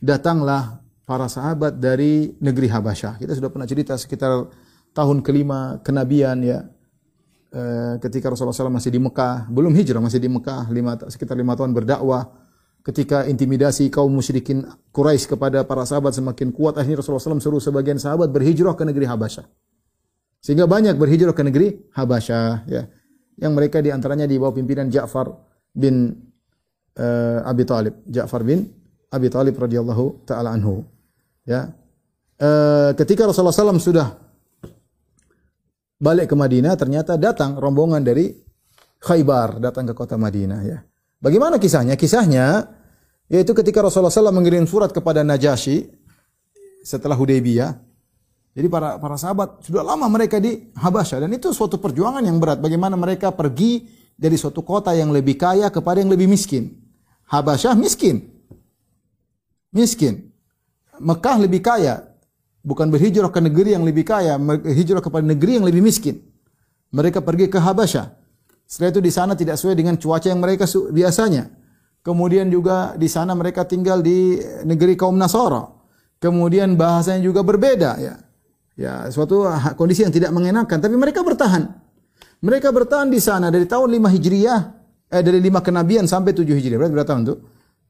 datanglah para sahabat dari negeri Habasyah. Kita sudah pernah cerita sekitar tahun kelima kenabian ya. E, ketika Rasulullah SAW masih di Mekah, belum hijrah, masih di Mekah, lima, sekitar lima tahun berdakwah. Ketika intimidasi kaum musyrikin Quraisy kepada para sahabat semakin kuat, akhirnya Rasulullah SAW suruh sebagian sahabat berhijrah ke negeri Habasyah. Sehingga banyak berhijrah ke negeri Habasyah. Ya. Yang mereka di antaranya di bawah pimpinan Ja'far bin uh, Abi Talib, Ja'far bin Abi Talib radhiyallahu taala anhu. Ya. Uh, ketika Rasulullah SAW sudah balik ke Madinah, ternyata datang rombongan dari Khaybar datang ke kota Madinah ya. Bagaimana kisahnya? Kisahnya yaitu ketika Rasulullah SAW mengirim surat kepada Najasyi setelah Hudaybiyah. Jadi para para sahabat sudah lama mereka di Habasyah dan itu suatu perjuangan yang berat. Bagaimana mereka pergi dari suatu kota yang lebih kaya kepada yang lebih miskin. Habasyah miskin. Miskin. Mekah lebih kaya. Bukan berhijrah ke negeri yang lebih kaya, berhijrah kepada negeri yang lebih miskin. Mereka pergi ke Habasyah. Setelah itu di sana tidak sesuai dengan cuaca yang mereka biasanya. Kemudian juga di sana mereka tinggal di negeri kaum Nasara. Kemudian bahasanya juga berbeda ya. Ya, suatu kondisi yang tidak mengenakan, tapi mereka bertahan. Mereka bertahan di sana dari tahun 5 Hijriah eh dari lima kenabian sampai tujuh hijriah. Berarti berapa tahun tuh?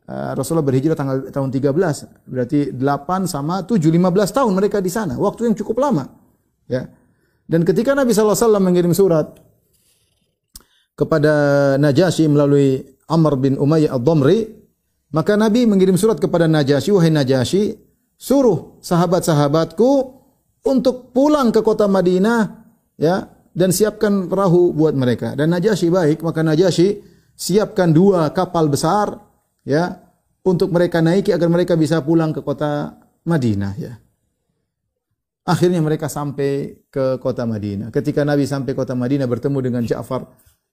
Uh, Rasulullah berhijrah tanggal tahun 13. Berarti 8 sama 7 15 tahun mereka di sana. Waktu yang cukup lama. Ya. Dan ketika Nabi SAW mengirim surat kepada Najasyi melalui Amr bin Umayyah ad-Damri, maka Nabi mengirim surat kepada Najasyi, wahai Najasyi, suruh sahabat-sahabatku untuk pulang ke kota Madinah ya dan siapkan perahu buat mereka. Dan Najasyi baik, maka Najasyi siapkan dua kapal besar ya untuk mereka naiki agar mereka bisa pulang ke kota Madinah ya. Akhirnya mereka sampai ke kota Madinah. Ketika Nabi sampai kota Madinah bertemu dengan Ja'far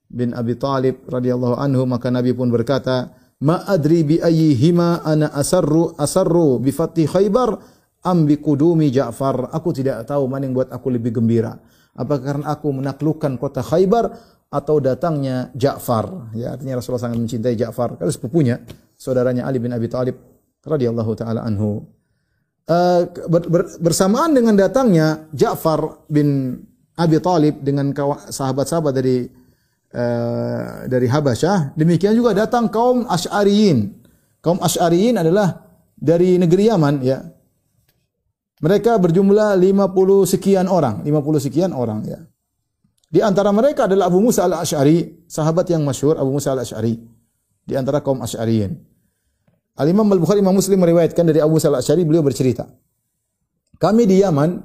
bin Abi Talib radhiyallahu anhu, maka Nabi pun berkata, "Ma adri bi ayyihima ana asarru asarru bi fathi Khaybar am bi qudumi Ja'far." Aku tidak tahu mana yang buat aku lebih gembira. Apakah karena aku menaklukkan kota Khaybar atau datangnya Ja'far? Ya, artinya Rasulullah sangat mencintai Ja'far. Kalau sepupunya, saudaranya Ali bin Abi Talib radhiyallahu taala anhu. Uh, ber, ber, bersamaan dengan datangnya Ja'far bin Abi Talib dengan sahabat-sahabat dari uh, dari Habasyah, demikian juga datang kaum Asy'ariyin. Kaum Asy'ariyin adalah dari negeri Yaman ya. Mereka berjumlah 50 sekian orang, 50 sekian orang ya. Di antara mereka adalah Abu Musa al-Asy'ari, sahabat yang masyhur Abu Musa al-Asy'ari di antara kaum Asy'ariyin. Al-Imam Al-Bukhari Imam Muslim meriwayatkan dari Abu Salah Asy'ari beliau bercerita. Kami di Yaman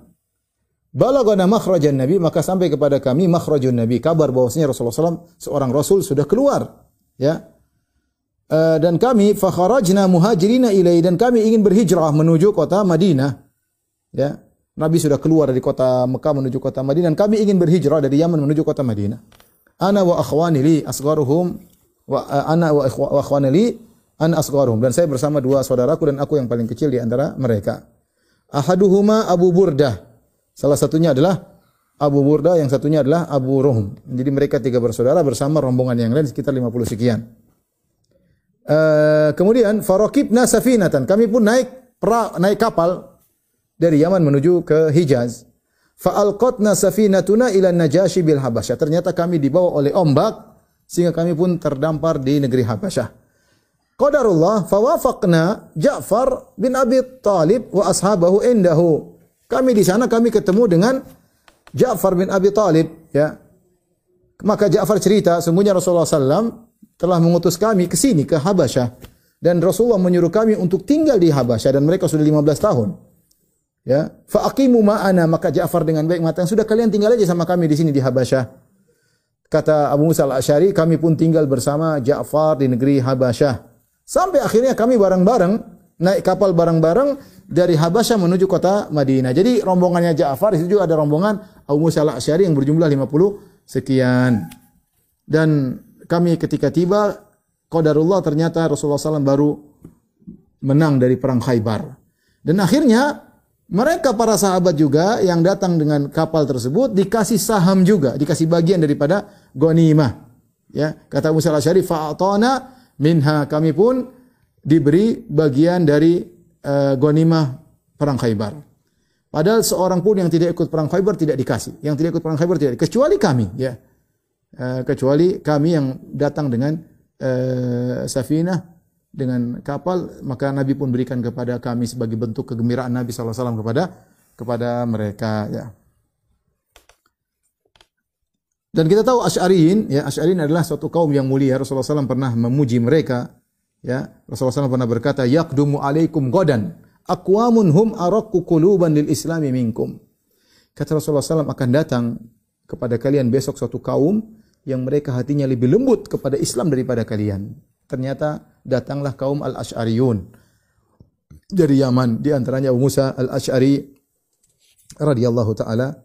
balagana makhrajan Nabi maka sampai kepada kami makhrajun Nabi kabar bahwasanya Rasulullah SAW seorang rasul sudah keluar ya. Uh, dan kami fakharajna muhajirina ilai dan kami ingin berhijrah menuju kota Madinah. Ya. Nabi sudah keluar dari kota Mekah menuju kota Madinah dan kami ingin berhijrah dari Yaman menuju kota Madinah. Ana wa akhwani li asgharuhum wa uh, ana wa akhwani li an asgharuhum dan saya bersama dua saudaraku dan aku yang paling kecil di antara mereka. Ahaduhuma Abu Burdah. Salah satunya adalah Abu Burdah, yang satunya adalah Abu Ruhum. Jadi mereka tiga bersaudara bersama rombongan yang lain sekitar 50 sekian. Uh, kemudian faraqibna safinatan. Kami pun naik pra, naik kapal dari Yaman menuju ke Hijaz. Fa'alqatna safinatuna ila Najashi bil Habasyah. Ternyata kami dibawa oleh ombak sehingga kami pun terdampar di negeri Habasyah. Qadarullah fawafaqna Ja'far bin Abi Talib wa ashabahu indahu. Kami di sana kami ketemu dengan Ja'far bin Abi Talib ya. Maka Ja'far cerita, sungguhnya Rasulullah SAW telah mengutus kami ke sini ke Habasyah dan Rasulullah menyuruh kami untuk tinggal di Habasyah dan mereka sudah 15 tahun. Ya, fa aqimu ma'ana maka Ja'far dengan baik mengatakan sudah kalian tinggal aja sama kami di sini di Habasyah. Kata Abu Musa al-Asy'ari, kami pun tinggal bersama Ja'far di negeri Habasyah. Sampai akhirnya kami bareng-bareng naik kapal bareng-bareng dari Habasyah menuju kota Madinah. Jadi rombongannya Ja'far itu juga ada rombongan Abu Musa al-Asy'ari yang berjumlah 50 sekian. Dan kami ketika tiba qadarullah ternyata Rasulullah SAW baru menang dari perang Khaybar. Dan akhirnya mereka para sahabat juga yang datang dengan kapal tersebut dikasih saham juga, dikasih bagian daripada ghanimah. Ya, kata Musa al-Asy'ari fa'atana minha kami pun diberi bagian dari uh, ghanimah perang Khaybar. Padahal seorang pun yang tidak ikut perang Khaybar tidak dikasih. Yang tidak ikut perang Khaybar tidak kecuali kami ya. Uh, kecuali kami yang datang dengan uh, safinah dengan kapal maka Nabi pun berikan kepada kami sebagai bentuk kegembiraan Nabi SAW kepada kepada mereka ya. Dan kita tahu Asy'ariyin, ya Asy'ariyin adalah suatu kaum yang mulia. Rasulullah SAW pernah memuji mereka. Ya, Rasulullah SAW pernah berkata, "Yaqdumu alaikum godan, aqwamun hum araqqu quluban lil islami minkum." Kata Rasulullah SAW akan datang kepada kalian besok suatu kaum yang mereka hatinya lebih lembut kepada Islam daripada kalian. Ternyata datanglah kaum Al-Asy'ariyun dari Yaman, di antaranya Abu Musa Al-Asy'ari radhiyallahu taala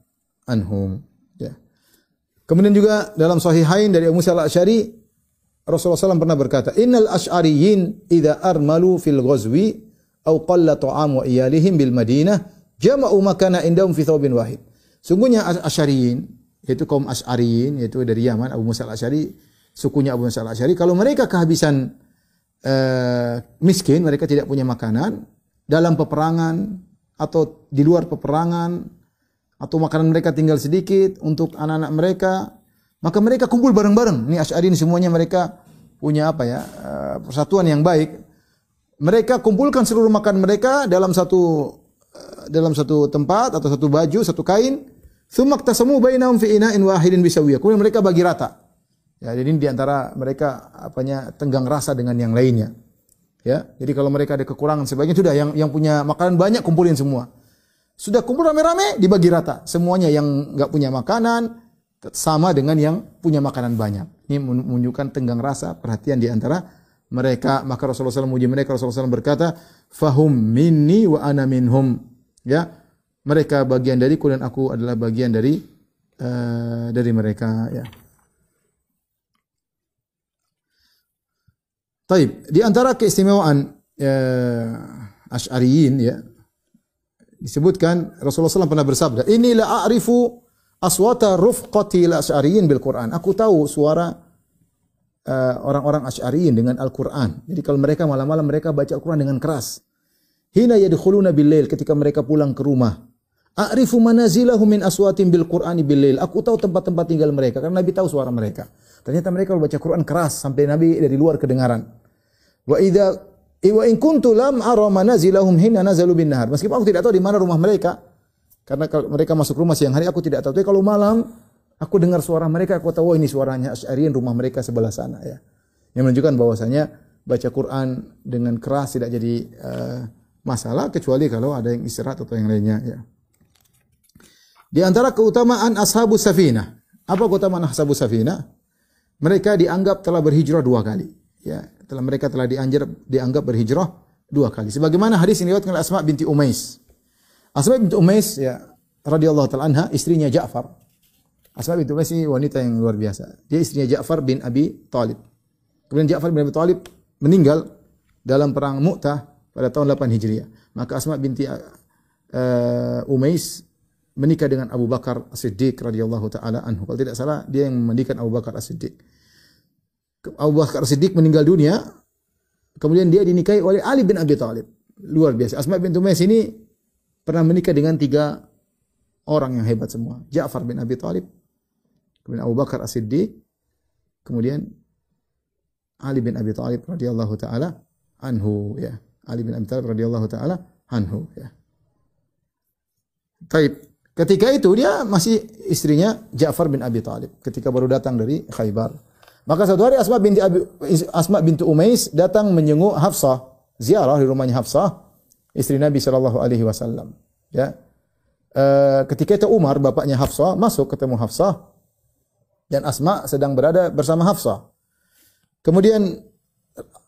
anhum. Kemudian juga dalam Sahihain dari Abu Musa al-Asy'ari Rasulullah SAW pernah berkata, "Innal asy'ariyin idza armalu fil ghazwi aw qalla ta'am wa iyalihim bil Madinah jama'u makana indahum fi thawbin wahid." Sungguhnya asy'ariyin yaitu kaum asy'ariyin yaitu dari Yaman Abu Musa al-Asy'ari sukunya Abu Musa al-Asy'ari kalau mereka kehabisan uh, miskin, mereka tidak punya makanan dalam peperangan atau di luar peperangan atau makanan mereka tinggal sedikit untuk anak-anak mereka, maka mereka kumpul bareng-bareng. Ini Asy'ari semuanya mereka punya apa ya? Eh, persatuan yang baik. Mereka kumpulkan seluruh makanan mereka dalam satu eh, dalam satu tempat atau satu baju, satu kain. Thumma tasamu bainahum fi ina'in wahidin bisawiyah. Kemudian mereka bagi rata. Ya, jadi di antara mereka apanya tenggang rasa dengan yang lainnya. Ya, jadi kalau mereka ada kekurangan sebagian sudah yang yang punya makanan banyak kumpulin semua. Sudah kumpul rame-rame dibagi rata. Semuanya yang nggak punya makanan sama dengan yang punya makanan banyak. Ini menunjukkan tenggang rasa, perhatian di antara mereka. Maka Rasulullah SAW memuji mereka. Rasulullah SAW berkata, "Fahum minni wa ana minhum." Ya, mereka bagian dariku dan aku adalah bagian dari uh, dari mereka. Ya. Taib. Di antara keistimewaan uh, Asy'ariyin ya disebutkan Rasulullah SAW pernah bersabda, "Inilah a'rifu aswata rufqati al-asy'ariyin bil Quran." Aku tahu suara uh, orang-orang Asy'ariyin dengan Al-Quran. Jadi kalau mereka malam-malam mereka baca Al-Quran dengan keras. Hina yadkhuluna bil ketika mereka pulang ke rumah. A'rifu manazilahum min aswatin bil Qur'ani bil. Aku tahu tempat-tempat tinggal mereka karena Nabi tahu suara mereka. Ternyata mereka kalau baca Quran keras sampai Nabi dari luar kedengaran. Wa idza wa in kuntu lam ara manazilahum hina nazalu bin nahar. Meskipun aku tidak tahu di mana rumah mereka. Karena kalau mereka masuk rumah siang hari aku tidak tahu. Tapi kalau malam aku dengar suara mereka aku tahu oh, ini suaranya Asy'ariyin rumah mereka sebelah sana ya. Yang menunjukkan bahwasanya baca Quran dengan keras tidak jadi uh, masalah kecuali kalau ada yang istirahat atau yang lainnya ya. Di antara keutamaan ashabus safinah. Apa keutamaan ashabus safinah? mereka dianggap telah berhijrah dua kali. Ya, telah mereka telah dianggap berhijrah dua kali. Sebagaimana hadis ini diriwayatkan oleh Asma binti Umais. Asma binti Umais ya radhiyallahu taala anha istrinya Ja'far. Asma binti Umais ini wanita yang luar biasa. Dia istrinya Ja'far bin Abi Talib. Kemudian Ja'far bin Abi Talib meninggal dalam perang Mu'tah pada tahun 8 Hijriah. Maka Asma binti uh, Umais menikah dengan Abu Bakar As-Siddiq radhiyallahu taala anhu. Kalau tidak salah dia yang menikah Abu Bakar As-Siddiq. Abu Bakar As-Siddiq meninggal dunia, kemudian dia dinikahi oleh Ali bin Abi Thalib. Luar biasa. Asma bin Umais ini pernah menikah dengan tiga orang yang hebat semua. Ja'far bin Abi Thalib, kemudian Abu Bakar As-Siddiq, kemudian Ali bin Abi Thalib radhiyallahu taala anhu ya. Ali bin Abi Thalib radhiyallahu taala anhu ya. Taib. Ketika itu dia masih istrinya Ja'far bin Abi Talib ketika baru datang dari Khaybar. Maka satu hari Asma binti Abi, Asma bintu Umais datang menyenguk Hafsah, ziarah di rumahnya Hafsah, istri Nabi sallallahu alaihi wasallam. Ya. E, ketika itu Umar bapaknya Hafsah masuk ketemu Hafsah dan Asma sedang berada bersama Hafsah. Kemudian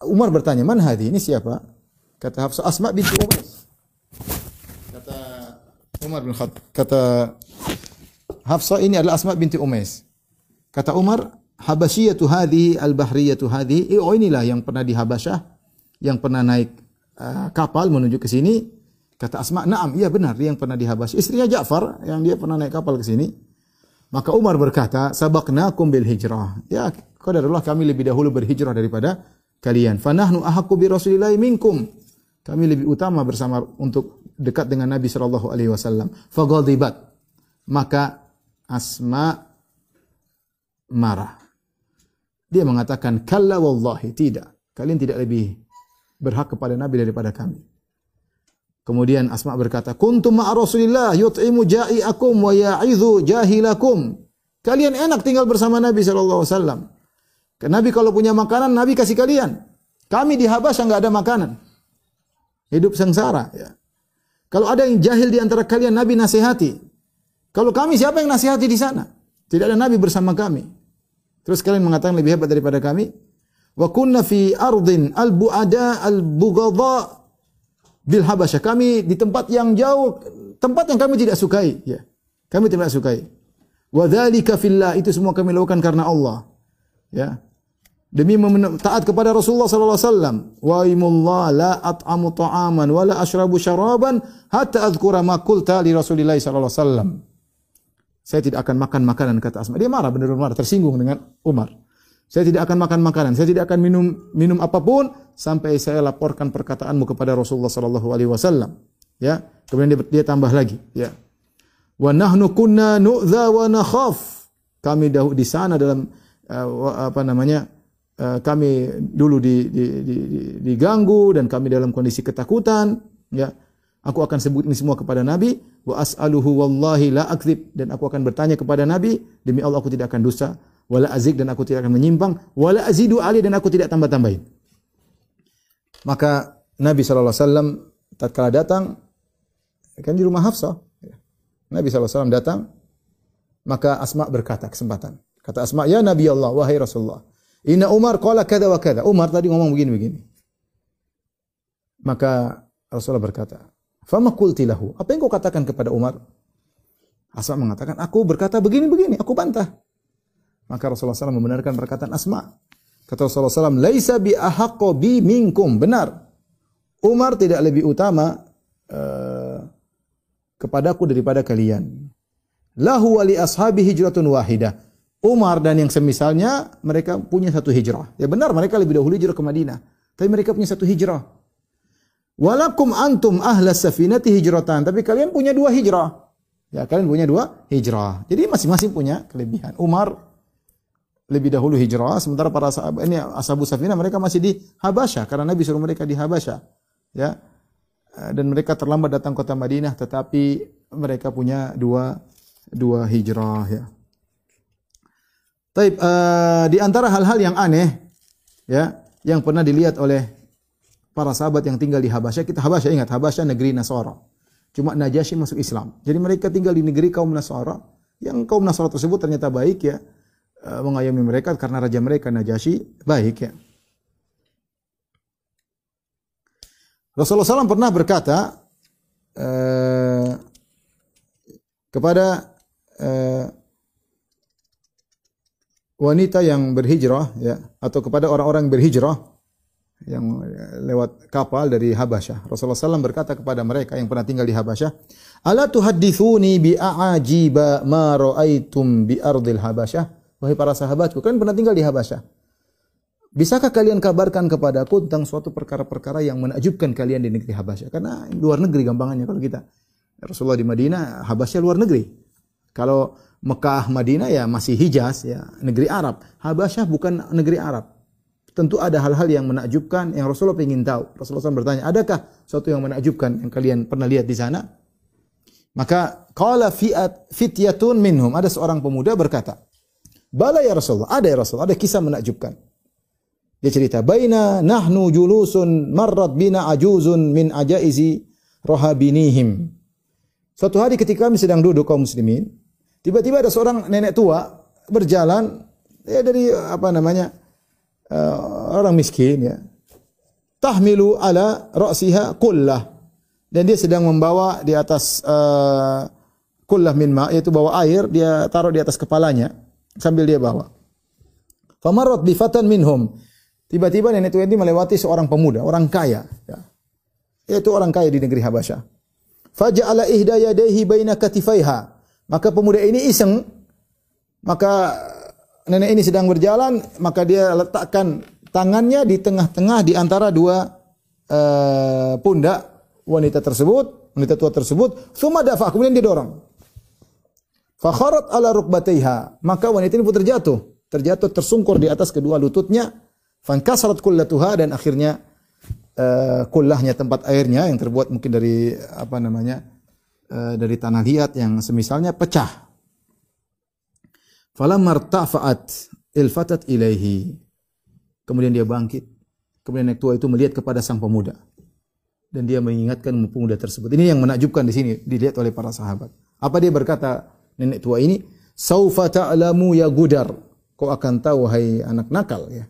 Umar bertanya, "Man hadi? Ini siapa?" Kata Hafsah, "Asma binti Umais." Umar bin Khattab. Kata Hafsah ini adalah Asma binti Umais. Kata Umar, Habasyiyatu hadhi al-bahriyatu hadhi. Eh, oh inilah yang pernah di Habasyah, yang pernah naik uh, kapal menuju ke sini. Kata Asma, "Na'am, iya benar, dia yang pernah di Habasyah. Istrinya Ja'far yang dia pernah naik kapal ke sini." Maka Umar berkata, "Sabaqnakum bil hijrah." Ya, qadarullah kami lebih dahulu berhijrah daripada kalian. Fanahnu ahaqqu bi Rasulillah minkum. Kami lebih utama bersama untuk dekat dengan Nabi sallallahu alaihi wasallam. Faghadibat. Maka Asma marah. Dia mengatakan, "Kalla wallahi, tidak. Kalian tidak lebih berhak kepada Nabi daripada kami." Kemudian Asma berkata, "Kuntum ma'a Rasulillah yut'imu ja'iakum wa ya'idhu jahilakum." Kalian enak tinggal bersama Nabi sallallahu alaihi wasallam. Nabi kalau punya makanan, Nabi kasih kalian. Kami di Habasyah enggak ada makanan. Hidup sengsara, ya. Kalau ada yang jahil di antara kalian, Nabi nasihati. Kalau kami, siapa yang nasihati di sana? Tidak ada Nabi bersama kami. Terus kalian mengatakan lebih hebat daripada kami? Wa kunna fi ardin al-bu'ada al-bughadha bil Habasyah. Kami di tempat yang jauh, tempat yang kami tidak sukai. Ya. Kami tidak sukai. Wa dzalika fillah. Itu semua kami lakukan karena Allah. Ya demi taat kepada Rasulullah sallallahu alaihi wasallam. Wa imullah la at'amu ta'aman wa la ashrabu syaraban hatta adhkura ma qulta li Rasulillah sallallahu alaihi wasallam. Saya tidak akan makan makanan kata Asma. Dia marah benar-benar marah, tersinggung dengan Umar. Saya tidak akan makan makanan, saya tidak akan minum minum apa pun sampai saya laporkan perkataanmu kepada Rasulullah sallallahu alaihi wasallam. Ya. Kemudian dia, dia tambah lagi, ya. Wa nahnu kunna nu'dha wa nakhaf. Kami dahulu di sana dalam uh, apa namanya? Eh, kami dulu di, di, di, diganggu dan kami dalam kondisi ketakutan ya Aku akan sebut ini semua kepada Nabi wa as'aluhu wallahi la akdzib dan aku akan bertanya kepada Nabi demi Allah aku tidak akan dusta wala azik dan aku tidak akan menyimpang wala azidu ali dan aku tidak tambah-tambahin. Maka Nabi sallallahu alaihi wasallam tatkala datang kan di rumah Hafsah. Nabi sallallahu alaihi wasallam datang maka Asma berkata kesempatan. Kata Asma, "Ya Nabi Allah, wahai Rasulullah, inna Umar qala kada wa kada." Umar tadi ngomong begini-begini. Maka Rasulullah berkata, Fama qulti? Apa yang kau katakan kepada Umar? Asma mengatakan, aku berkata begini-begini, aku bantah. Maka Rasulullah SAW membenarkan perkataan Asma. Kata Rasulullah SAW, Laisa bi ahakko bi minkum. Benar. Umar tidak lebih utama uh, kepadaku daripada kalian. Lahu wali ashabi hijratun wahidah. Umar dan yang semisalnya mereka punya satu hijrah. Ya benar mereka lebih dahulu hijrah ke Madinah. Tapi mereka punya satu hijrah. Walakum antum ahla safinati hijratan. Tapi kalian punya dua hijrah. Ya, kalian punya dua hijrah. Jadi masing-masing punya kelebihan. Umar lebih dahulu hijrah, sementara para sahabat ini ashabu safinah mereka masih di Habasyah karena Nabi suruh mereka di Habasyah. Ya. Dan mereka terlambat datang kota Madinah tetapi mereka punya dua dua hijrah ya. Taib, uh, di antara hal-hal yang aneh ya yang pernah dilihat oleh para sahabat yang tinggal di Habasyah. Kita Habasyah ingat, Habasyah negeri Nasara. Cuma Najasyi masuk Islam. Jadi mereka tinggal di negeri kaum Nasara. Yang kaum Nasara tersebut ternyata baik ya. Eh, mengayomi mereka karena raja mereka Najasyi baik ya. Rasulullah SAW pernah berkata uh, kepada uh, wanita yang berhijrah ya atau kepada orang-orang berhijrah yang lewat kapal dari Habasyah. Rasulullah SAW berkata kepada mereka yang pernah tinggal di Habasyah, "Ala tuhaddithuni bi ma ra'aitum bi ardil Habasyah?" Wahai para sahabatku, kalian pernah tinggal di Habasyah. Bisakah kalian kabarkan kepadaku tentang suatu perkara-perkara yang menakjubkan kalian di negeri Habasyah? Karena luar negeri gampangannya kalau kita. Rasulullah di Madinah, Habasyah luar negeri. Kalau Mekah, Madinah ya masih Hijaz ya, negeri Arab. Habasyah bukan negeri Arab tentu ada hal-hal yang menakjubkan yang Rasulullah ingin tahu. Rasulullah SAW bertanya, adakah sesuatu yang menakjubkan yang kalian pernah lihat di sana? Maka qala fi'at fityatun minhum, ada seorang pemuda berkata, "Bala ya Rasulullah, ada ya Rasulullah, ada kisah menakjubkan." Dia cerita, "Baina nahnu julusun marrat bina ajuzun min ajaizi rohabinihim." Suatu hari ketika kami sedang duduk kaum muslimin, tiba-tiba ada seorang nenek tua berjalan ya dari apa namanya? uh, orang miskin ya. Tahmilu ala ra'siha kullah. Dan dia sedang membawa di atas uh, kullah min ma yaitu bawa air dia taruh di atas kepalanya sambil dia bawa. Famarrat bi fatan minhum. Tiba-tiba nenek tua ini melewati seorang pemuda, orang kaya ya. Yaitu orang kaya di negeri Habasyah. Faja'ala ihda yadayhi baina katifaiha. Maka pemuda ini iseng maka nenek ini sedang berjalan, maka dia letakkan tangannya di tengah-tengah di antara dua uh, pundak wanita tersebut, wanita tua tersebut, thumma dafa, kemudian dia dorong. Fakharat ala rukbataiha, maka wanita ini pun terjatuh, terjatuh tersungkur di atas kedua lututnya, fankasarat kullatuha dan akhirnya uh, kullahnya tempat airnya yang terbuat mungkin dari apa namanya? Uh, dari tanah liat yang semisalnya pecah Falamma irtafa'at ilfatat ilaihi. Kemudian dia bangkit. Kemudian nenek tua itu melihat kepada sang pemuda. Dan dia mengingatkan pemuda tersebut. Ini yang menakjubkan di sini dilihat oleh para sahabat. Apa dia berkata nenek tua ini? Saufa ta'lamu ya gudar. Kau akan tahu hai anak nakal ya.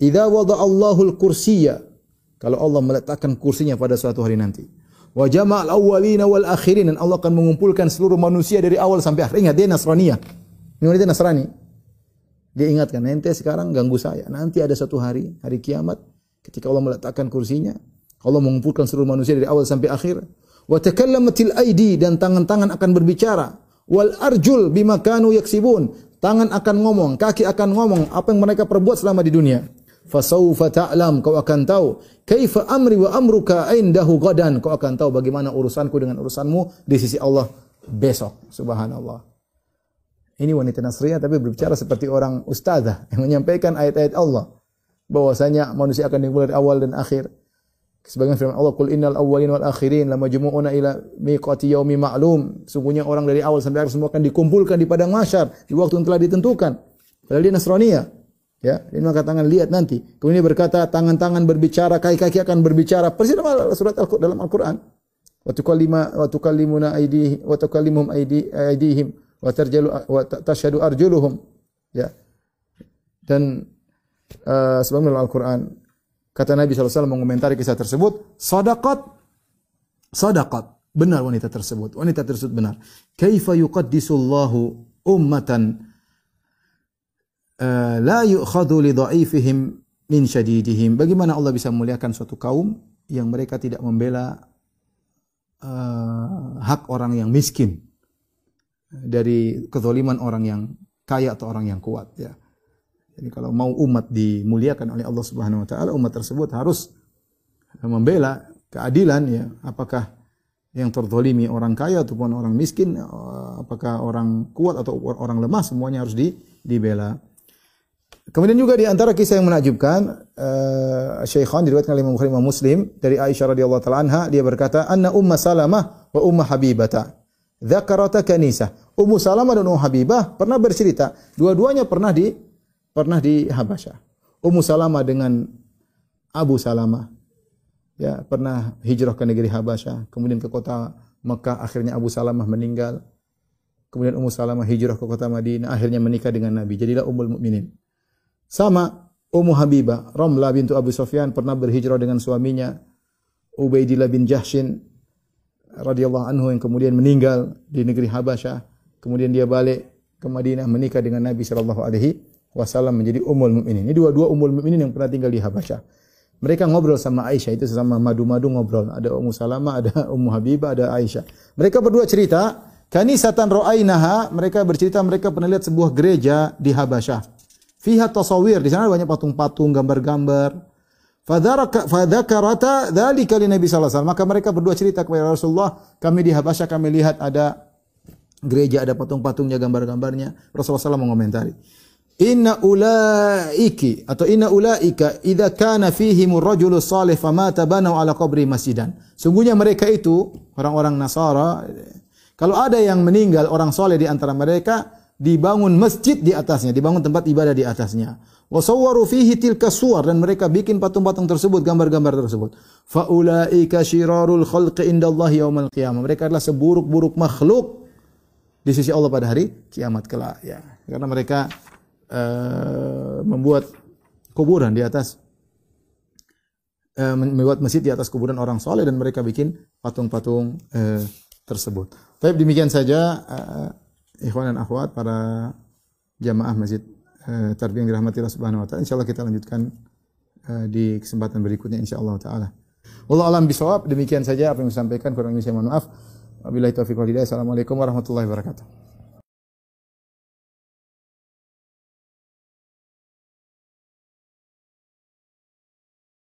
Idza wada'allahu al-kursiyya. Kalau Allah meletakkan kursinya pada suatu hari nanti. Wa jama'al awwalina wal akhirin dan Allah akan mengumpulkan seluruh manusia dari awal sampai akhir. Ingat dia Nasraniyah. Ini wanita Nasrani. Dia ingatkan, ente sekarang ganggu saya. Nanti ada satu hari, hari kiamat, ketika Allah meletakkan kursinya, Allah mengumpulkan seluruh manusia dari awal sampai akhir. Wa takallamatil aidi dan tangan-tangan akan berbicara. Wal arjul bima kanu yaksibun. Tangan akan ngomong, kaki akan ngomong apa yang mereka perbuat selama di dunia. Fasaufa ta'lam, kau akan tahu. Kaifa amri wa amruka indahu gadan. Kau akan tahu bagaimana urusanku dengan urusanmu di sisi Allah besok. Subhanallah. Ini wanita Nasriyah tapi berbicara seperti orang ustazah yang menyampaikan ayat-ayat Allah bahwasanya manusia akan dimulai dari awal dan akhir. Sebagian firman Allah, "Qul innal awwalin wal akhirin lamajmu'una ila miqati yaumi ma'lum." Sungguhnya orang dari awal sampai akhir semua akan dikumpulkan di padang mahsyar di waktu yang telah ditentukan. Padahal dia Nasrania. Ya, ini maka tangan lihat nanti. Kemudian dia berkata, tangan-tangan berbicara, kaki-kaki akan berbicara. Persis dalam surat Al dalam Al-Qur'an. Wa tukallima wa tukallimuna aydihim wa tukallimuhum aydi aydihim wa tarjalu wa tashhadu arjuluhum. Ya. Dan uh, sebagaimana Al-Qur'an Kata Nabi SAW mengomentari kisah tersebut, sadaqat, sadaqat. Benar wanita tersebut. Wanita tersebut benar. Kaifa yuqaddisullahu ummatan uh, la yu'khadhu li dha'ifihim min syadidihim. Bagaimana Allah bisa memuliakan suatu kaum yang mereka tidak membela uh, hak orang yang miskin dari kezaliman orang yang kaya atau orang yang kuat ya. Jadi kalau mau umat dimuliakan oleh Allah Subhanahu wa taala, umat tersebut harus membela keadilan ya. Apakah yang terzalimi orang kaya ataupun orang miskin, apakah orang kuat atau orang lemah, semuanya harus di, dibela. Kemudian juga di antara kisah yang menakjubkan, uh, Syekhan diriwayatkan oleh Imam Bukhari Muslim dari Aisyah radhiyallahu taala anha, dia berkata, "Anna Umma Salamah wa Umma Habibata dzakarata kanisah." Ummu Salamah dan Ummu Habibah pernah bercerita, dua-duanya pernah di pernah di Habasyah. Ummu Salamah dengan Abu Salamah ya pernah hijrah ke negeri Habasyah, kemudian ke kota Mekah, akhirnya Abu Salamah meninggal. Kemudian Ummu Salamah hijrah ke kota Madinah, akhirnya menikah dengan Nabi. Jadilah Ummul Mukminin. Sama Ummu Habibah, Ramlah bintu Abu Sufyan pernah berhijrah dengan suaminya Ubaidillah bin Jahshin radhiyallahu anhu yang kemudian meninggal di negeri Habasyah. Kemudian dia balik ke Madinah menikah dengan Nabi sallallahu alaihi wasallam menjadi ummul mukminin. Ini dua-dua ummul mukminin yang pernah tinggal di Habasyah. Mereka ngobrol sama Aisyah itu sesama madu-madu ngobrol. Ada Ummu Salamah, ada *laughs* Ummu Habibah, ada Aisyah. Mereka berdua cerita, kanisatan ra'ainaha, mereka bercerita mereka pernah lihat sebuah gereja di Habasyah. Fiha tasawir, di sana banyak patung-patung, gambar-gambar. Fadzakarata dzalika li Nabi sallallahu alaihi wasallam. Maka mereka berdua cerita kepada Rasulullah, kami di Habasyah kami lihat ada gereja ada patung-patungnya, gambar-gambarnya. Rasulullah SAW mengomentari. Inna ulaiki atau inna ulaika idza kana fihim rajulu salih famata banau ala qabri masjidan. Sungguhnya mereka itu orang-orang Nasara kalau ada yang meninggal orang soleh di antara mereka dibangun masjid di atasnya, dibangun tempat ibadah di atasnya. Wa sawwaru fihi tilka suwar dan mereka bikin patung-patung tersebut, gambar-gambar tersebut. Fa ulaika syirarul khalqi indallahi yaumal qiyamah. Mereka adalah seburuk-buruk makhluk di sisi Allah pada hari kiamat kelak ya. Karena mereka uh, membuat kuburan di atas uh, membuat masjid di atas kuburan orang soleh dan mereka bikin patung-patung uh, tersebut. Baik demikian saja uh, ikhwan dan akhwat para jamaah masjid uh, Tarbiyah dirahmati Allah Subhanahu wa taala. Insyaallah kita lanjutkan uh, di kesempatan berikutnya insyaallah taala. Wallahu alam bisawab. Demikian saja apa yang saya sampaikan kurang lebih saya mohon maaf. Wabillahi taufiq wal hidayah. Assalamualaikum warahmatullahi wabarakatuh.